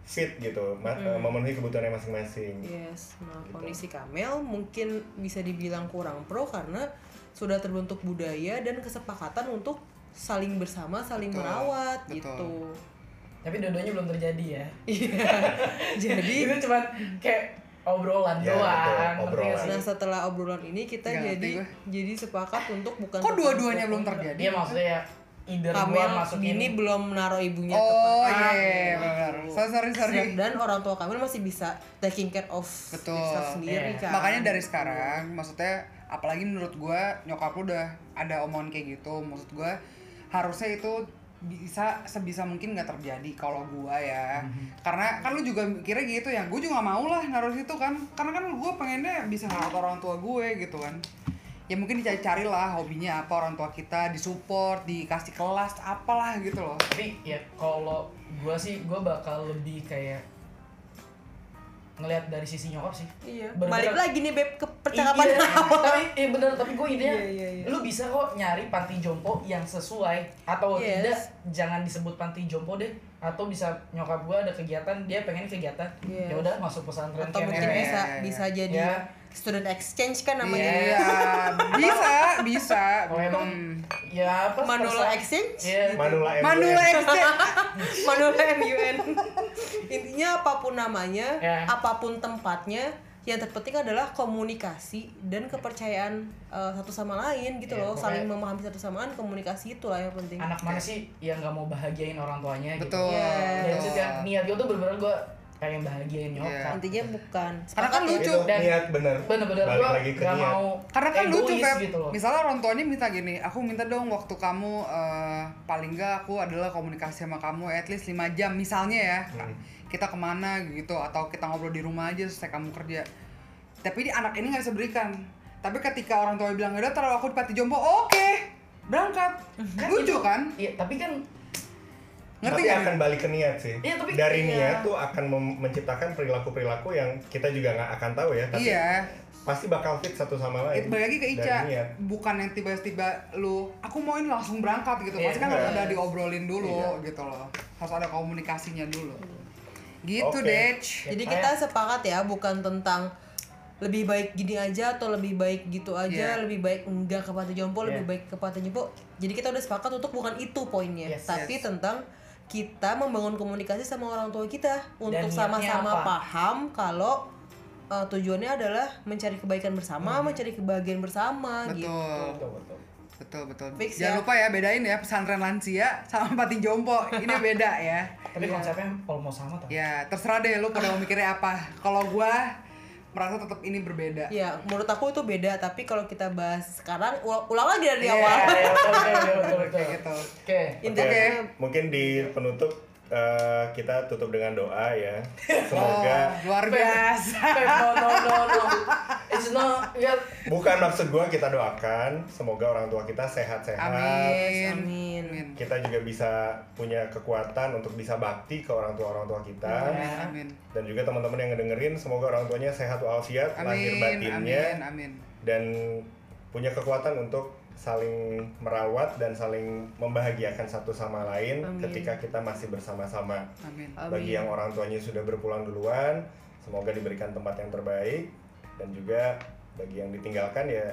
Speaker 2: fit gitu, eh, memenuhi kebutuhannya masing-masing.
Speaker 1: yes nah kondisi Kamel mungkin bisa dibilang kurang pro karena sudah terbentuk budaya dan kesepakatan untuk saling bersama saling
Speaker 3: Betul,
Speaker 1: merawat
Speaker 3: betul.
Speaker 1: gitu
Speaker 4: Tapi dua-duanya belum terjadi ya.
Speaker 1: Iya. *laughs* jadi
Speaker 4: itu cuma kayak obrolan
Speaker 2: Ya,
Speaker 4: doang.
Speaker 2: obrolan.
Speaker 4: sih?
Speaker 1: Nah setelah obrolan ini kita
Speaker 3: ngerti
Speaker 1: jadi
Speaker 3: gue.
Speaker 1: jadi sepakat untuk bukan
Speaker 3: kok dua-duanya belum terjadi
Speaker 4: Iya maksudnya ya either masukin
Speaker 1: ini belum naruh ibunya
Speaker 3: oh iya
Speaker 1: Ah,
Speaker 3: iya, benar so, sorry sorry
Speaker 1: dan orang tua Kamel masih bisa taking care of
Speaker 3: Betul.
Speaker 1: sendiri
Speaker 4: Iya.
Speaker 1: kan
Speaker 3: makanya dari sekarang maksudnya apalagi menurut gua nyokap lu udah ada omongan kayak gitu maksud gua harusnya itu bisa sebisa mungkin nggak terjadi kalau gua ya. Karena kan lu juga mikirnya gitu ya gue juga nggak mau lah naruh situ kan. Karena kan gue pengennya bisa ngerawat orang tua gue gitu kan. Ya mungkin dicari-cari lah hobinya apa orang tua kita disupport dikasih kelas apalah gitu loh.
Speaker 4: Tapi ya kalau gua sih gua bakal lebih kayak ngelihat dari sisi nyokap sih.
Speaker 1: Iya.
Speaker 4: Bener-bener-
Speaker 1: Balik lagi nih beb ke percakapan
Speaker 4: iya, tapi iya bener tapi gue intinya
Speaker 1: Iya, iya, iya.
Speaker 4: lu bisa kok nyari panti jompo yang sesuai atau
Speaker 1: Yes.
Speaker 4: tidak jangan disebut panti jompo deh atau bisa nyokap gue ada kegiatan dia pengen kegiatan
Speaker 1: Yes.
Speaker 4: ya udah masuk pesantren
Speaker 1: Atau mungkin bisa bisa jadi
Speaker 4: Ya.
Speaker 1: Student exchange kan namanya.
Speaker 3: iya bisa bisa
Speaker 4: emang
Speaker 3: Hmm.
Speaker 4: ya apa
Speaker 1: Manula exchange?
Speaker 4: Iya.
Speaker 2: Manula MUN.
Speaker 3: Manula exchange *laughs*
Speaker 1: Manula MUN. Intinya apa pun namanya,
Speaker 4: Ya.
Speaker 1: apa pun tempatnya, yang terpenting adalah komunikasi dan kepercayaan eh, satu sama lain gitu
Speaker 4: Ya,
Speaker 1: loh,
Speaker 4: pokoknya-
Speaker 1: saling memahami satu sama lain, komunikasi itulah yang penting.
Speaker 4: anak mana sih yang nggak mau bahagiain orang tuanya gitu
Speaker 3: betul
Speaker 1: Yes.
Speaker 4: dan
Speaker 3: betul.
Speaker 4: itu yang niat gue tuh bener-bener gue pengen bahagiain nyokap
Speaker 3: Iya.
Speaker 1: Intinya bukan.
Speaker 3: Karena kan
Speaker 1: ya?
Speaker 3: lucu.
Speaker 2: Itu
Speaker 4: Dan-
Speaker 2: niat bener.
Speaker 4: bener-bener
Speaker 2: Balik
Speaker 4: gue
Speaker 2: lagi ke
Speaker 4: nggak
Speaker 2: niat.
Speaker 4: mau
Speaker 3: Karena kan lucu Feb,
Speaker 4: gitu loh
Speaker 3: misalnya orang tuanya minta gini, aku minta dong waktu kamu eh, paling enggak aku adalah komunikasi sama kamu at least 5 jam misalnya ya.
Speaker 2: Hmm.
Speaker 3: Kita ke mana gitu atau kita ngobrol di rumah aja selesai kamu kerja. Tapi di anak ini nggak bisa berikan. Tapi ketika orang tua bilang, udah taruh aku di pati jompo, oke, berangkat. lucu
Speaker 4: itu-
Speaker 3: kan?
Speaker 4: iya tapi kan
Speaker 3: Ngerti
Speaker 2: tapi
Speaker 3: nggak?
Speaker 2: akan balik ke niat sih.
Speaker 4: Iya, tapi-
Speaker 2: Dari
Speaker 1: iya.
Speaker 2: niat tuh akan menciptakan perilaku-perilaku yang kita juga nggak akan tahu ya. Tapi
Speaker 3: Iya.
Speaker 2: pasti bakal fit satu sama lain.
Speaker 3: Itu balik lagi ke
Speaker 2: Dari
Speaker 3: Ica,
Speaker 2: niat.
Speaker 3: bukan yang tiba-tiba lu, aku mau ini langsung berangkat gitu.
Speaker 4: Iya,
Speaker 3: Pasti kan
Speaker 2: iya.
Speaker 3: harus ada diobrolin dulu
Speaker 2: Iya.
Speaker 3: gitu loh. Harus ada komunikasinya dulu. Gitu,
Speaker 2: Oke.
Speaker 3: Dech.
Speaker 1: Jadi
Speaker 4: Ya,
Speaker 1: kita
Speaker 4: kayak-
Speaker 1: sepakat ya, bukan tentang lebih baik gini aja atau lebih baik gitu aja,
Speaker 3: Iya.
Speaker 1: lebih baik enggak ke panti jompo, lebih
Speaker 4: Iya.
Speaker 1: baik ke panti jompo. Jadi kita udah sepakat untuk bukan itu poinnya,
Speaker 4: Yes,
Speaker 1: tapi
Speaker 3: yes.
Speaker 1: tentang kita membangun komunikasi sama orang tua kita untuk sama-sama paham kalau uh, tujuannya adalah mencari kebaikan bersama,
Speaker 4: Hmm.
Speaker 1: mencari kebahagiaan bersama
Speaker 3: Betul.
Speaker 1: gitu.
Speaker 4: betul betul
Speaker 3: Betul, betul.
Speaker 1: Fix
Speaker 3: Jangan
Speaker 1: ya.
Speaker 3: lupa ya bedain ya pesantren lansia sama pati jompo. Ini beda ya.
Speaker 4: tapi konsepnya almost sama tuh
Speaker 3: Ya, terserah deh lu pada mau mikirnya apa. Kalau gua merasa tetap ini berbeda.
Speaker 1: Ya, menurut aku itu beda, tapi kalau kita bahas sekarang ul- ulang lagi dari
Speaker 3: Iya.
Speaker 1: awal.
Speaker 4: Iya, betul, betul, betul, betul,
Speaker 3: Kayak
Speaker 4: oke
Speaker 2: Oke,
Speaker 1: Intinya
Speaker 2: mungkin di penutup eh, kita tutup dengan doa ya. *laughs* Semoga
Speaker 3: Oh, luar biasa.
Speaker 4: No no no no it's not ya
Speaker 2: bukan maksud gua kita doakan, semoga orang tua kita sehat-sehat.
Speaker 3: Amin.
Speaker 1: Amin.
Speaker 2: Kita juga bisa punya kekuatan untuk bisa bakti ke orang tua orang tua kita.
Speaker 4: Ya.
Speaker 3: Amin.
Speaker 2: Dan juga teman-teman yang ngedengerin, semoga orang tuanya sehat walafiat, lahir
Speaker 3: Amin.
Speaker 2: batinnya,
Speaker 3: Amin. Amin.
Speaker 2: dan punya kekuatan untuk saling merawat dan saling membahagiakan satu sama lain
Speaker 1: Amin.
Speaker 2: ketika kita masih bersama-sama.
Speaker 3: Amin.
Speaker 2: Bagi yang orang tuanya sudah berpulang duluan, semoga diberikan tempat yang terbaik dan juga bagi yang ditinggalkan ya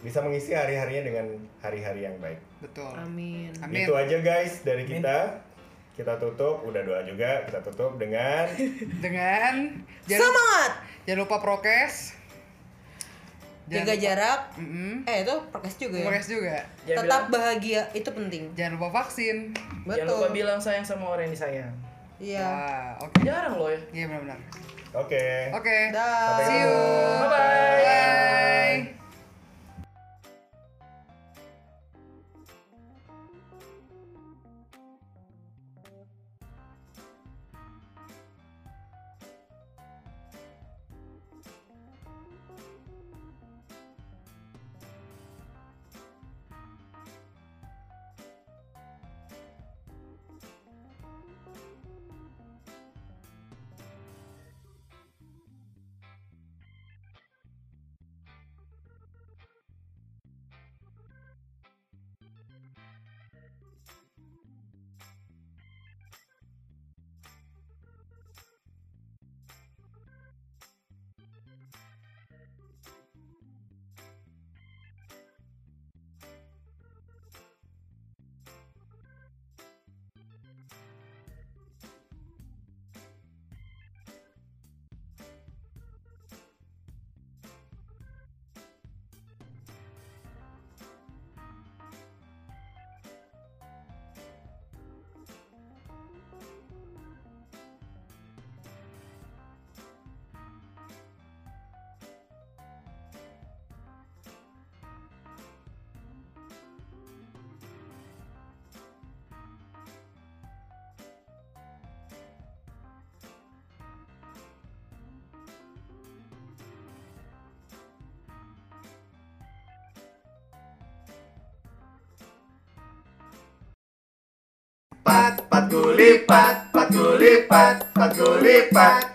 Speaker 2: bisa mengisi hari-harinya dengan hari-hari yang baik.
Speaker 3: Betul.
Speaker 1: Amin.
Speaker 3: Amin.
Speaker 2: Itu aja guys dari kita. Kita tutup, udah doa juga, kita tutup dengan *laughs*
Speaker 3: Dengan jangan,
Speaker 1: Semangat.
Speaker 3: jangan lupa prokes.
Speaker 1: Jaga
Speaker 3: lupa-
Speaker 1: jarak.
Speaker 3: Mm-mm.
Speaker 1: Eh, itu prokes juga ya.
Speaker 3: Prokes juga.
Speaker 4: Jangan
Speaker 1: Tetap
Speaker 4: bilang-
Speaker 1: bahagia, itu penting.
Speaker 3: Jangan lupa vaksin.
Speaker 4: jangan lupa
Speaker 1: Betul.
Speaker 4: bilang sayang sama orang yang disayang
Speaker 1: Iya.
Speaker 3: Wah, oke.
Speaker 4: jarang loh ya
Speaker 3: Iya benar-benar.
Speaker 2: Oke.
Speaker 3: Oke.
Speaker 1: Dah.
Speaker 2: Sampai
Speaker 3: See you.
Speaker 4: Bye-bye.
Speaker 3: Bye.
Speaker 2: Pat gulipat, pat gulipat, pat gulipat.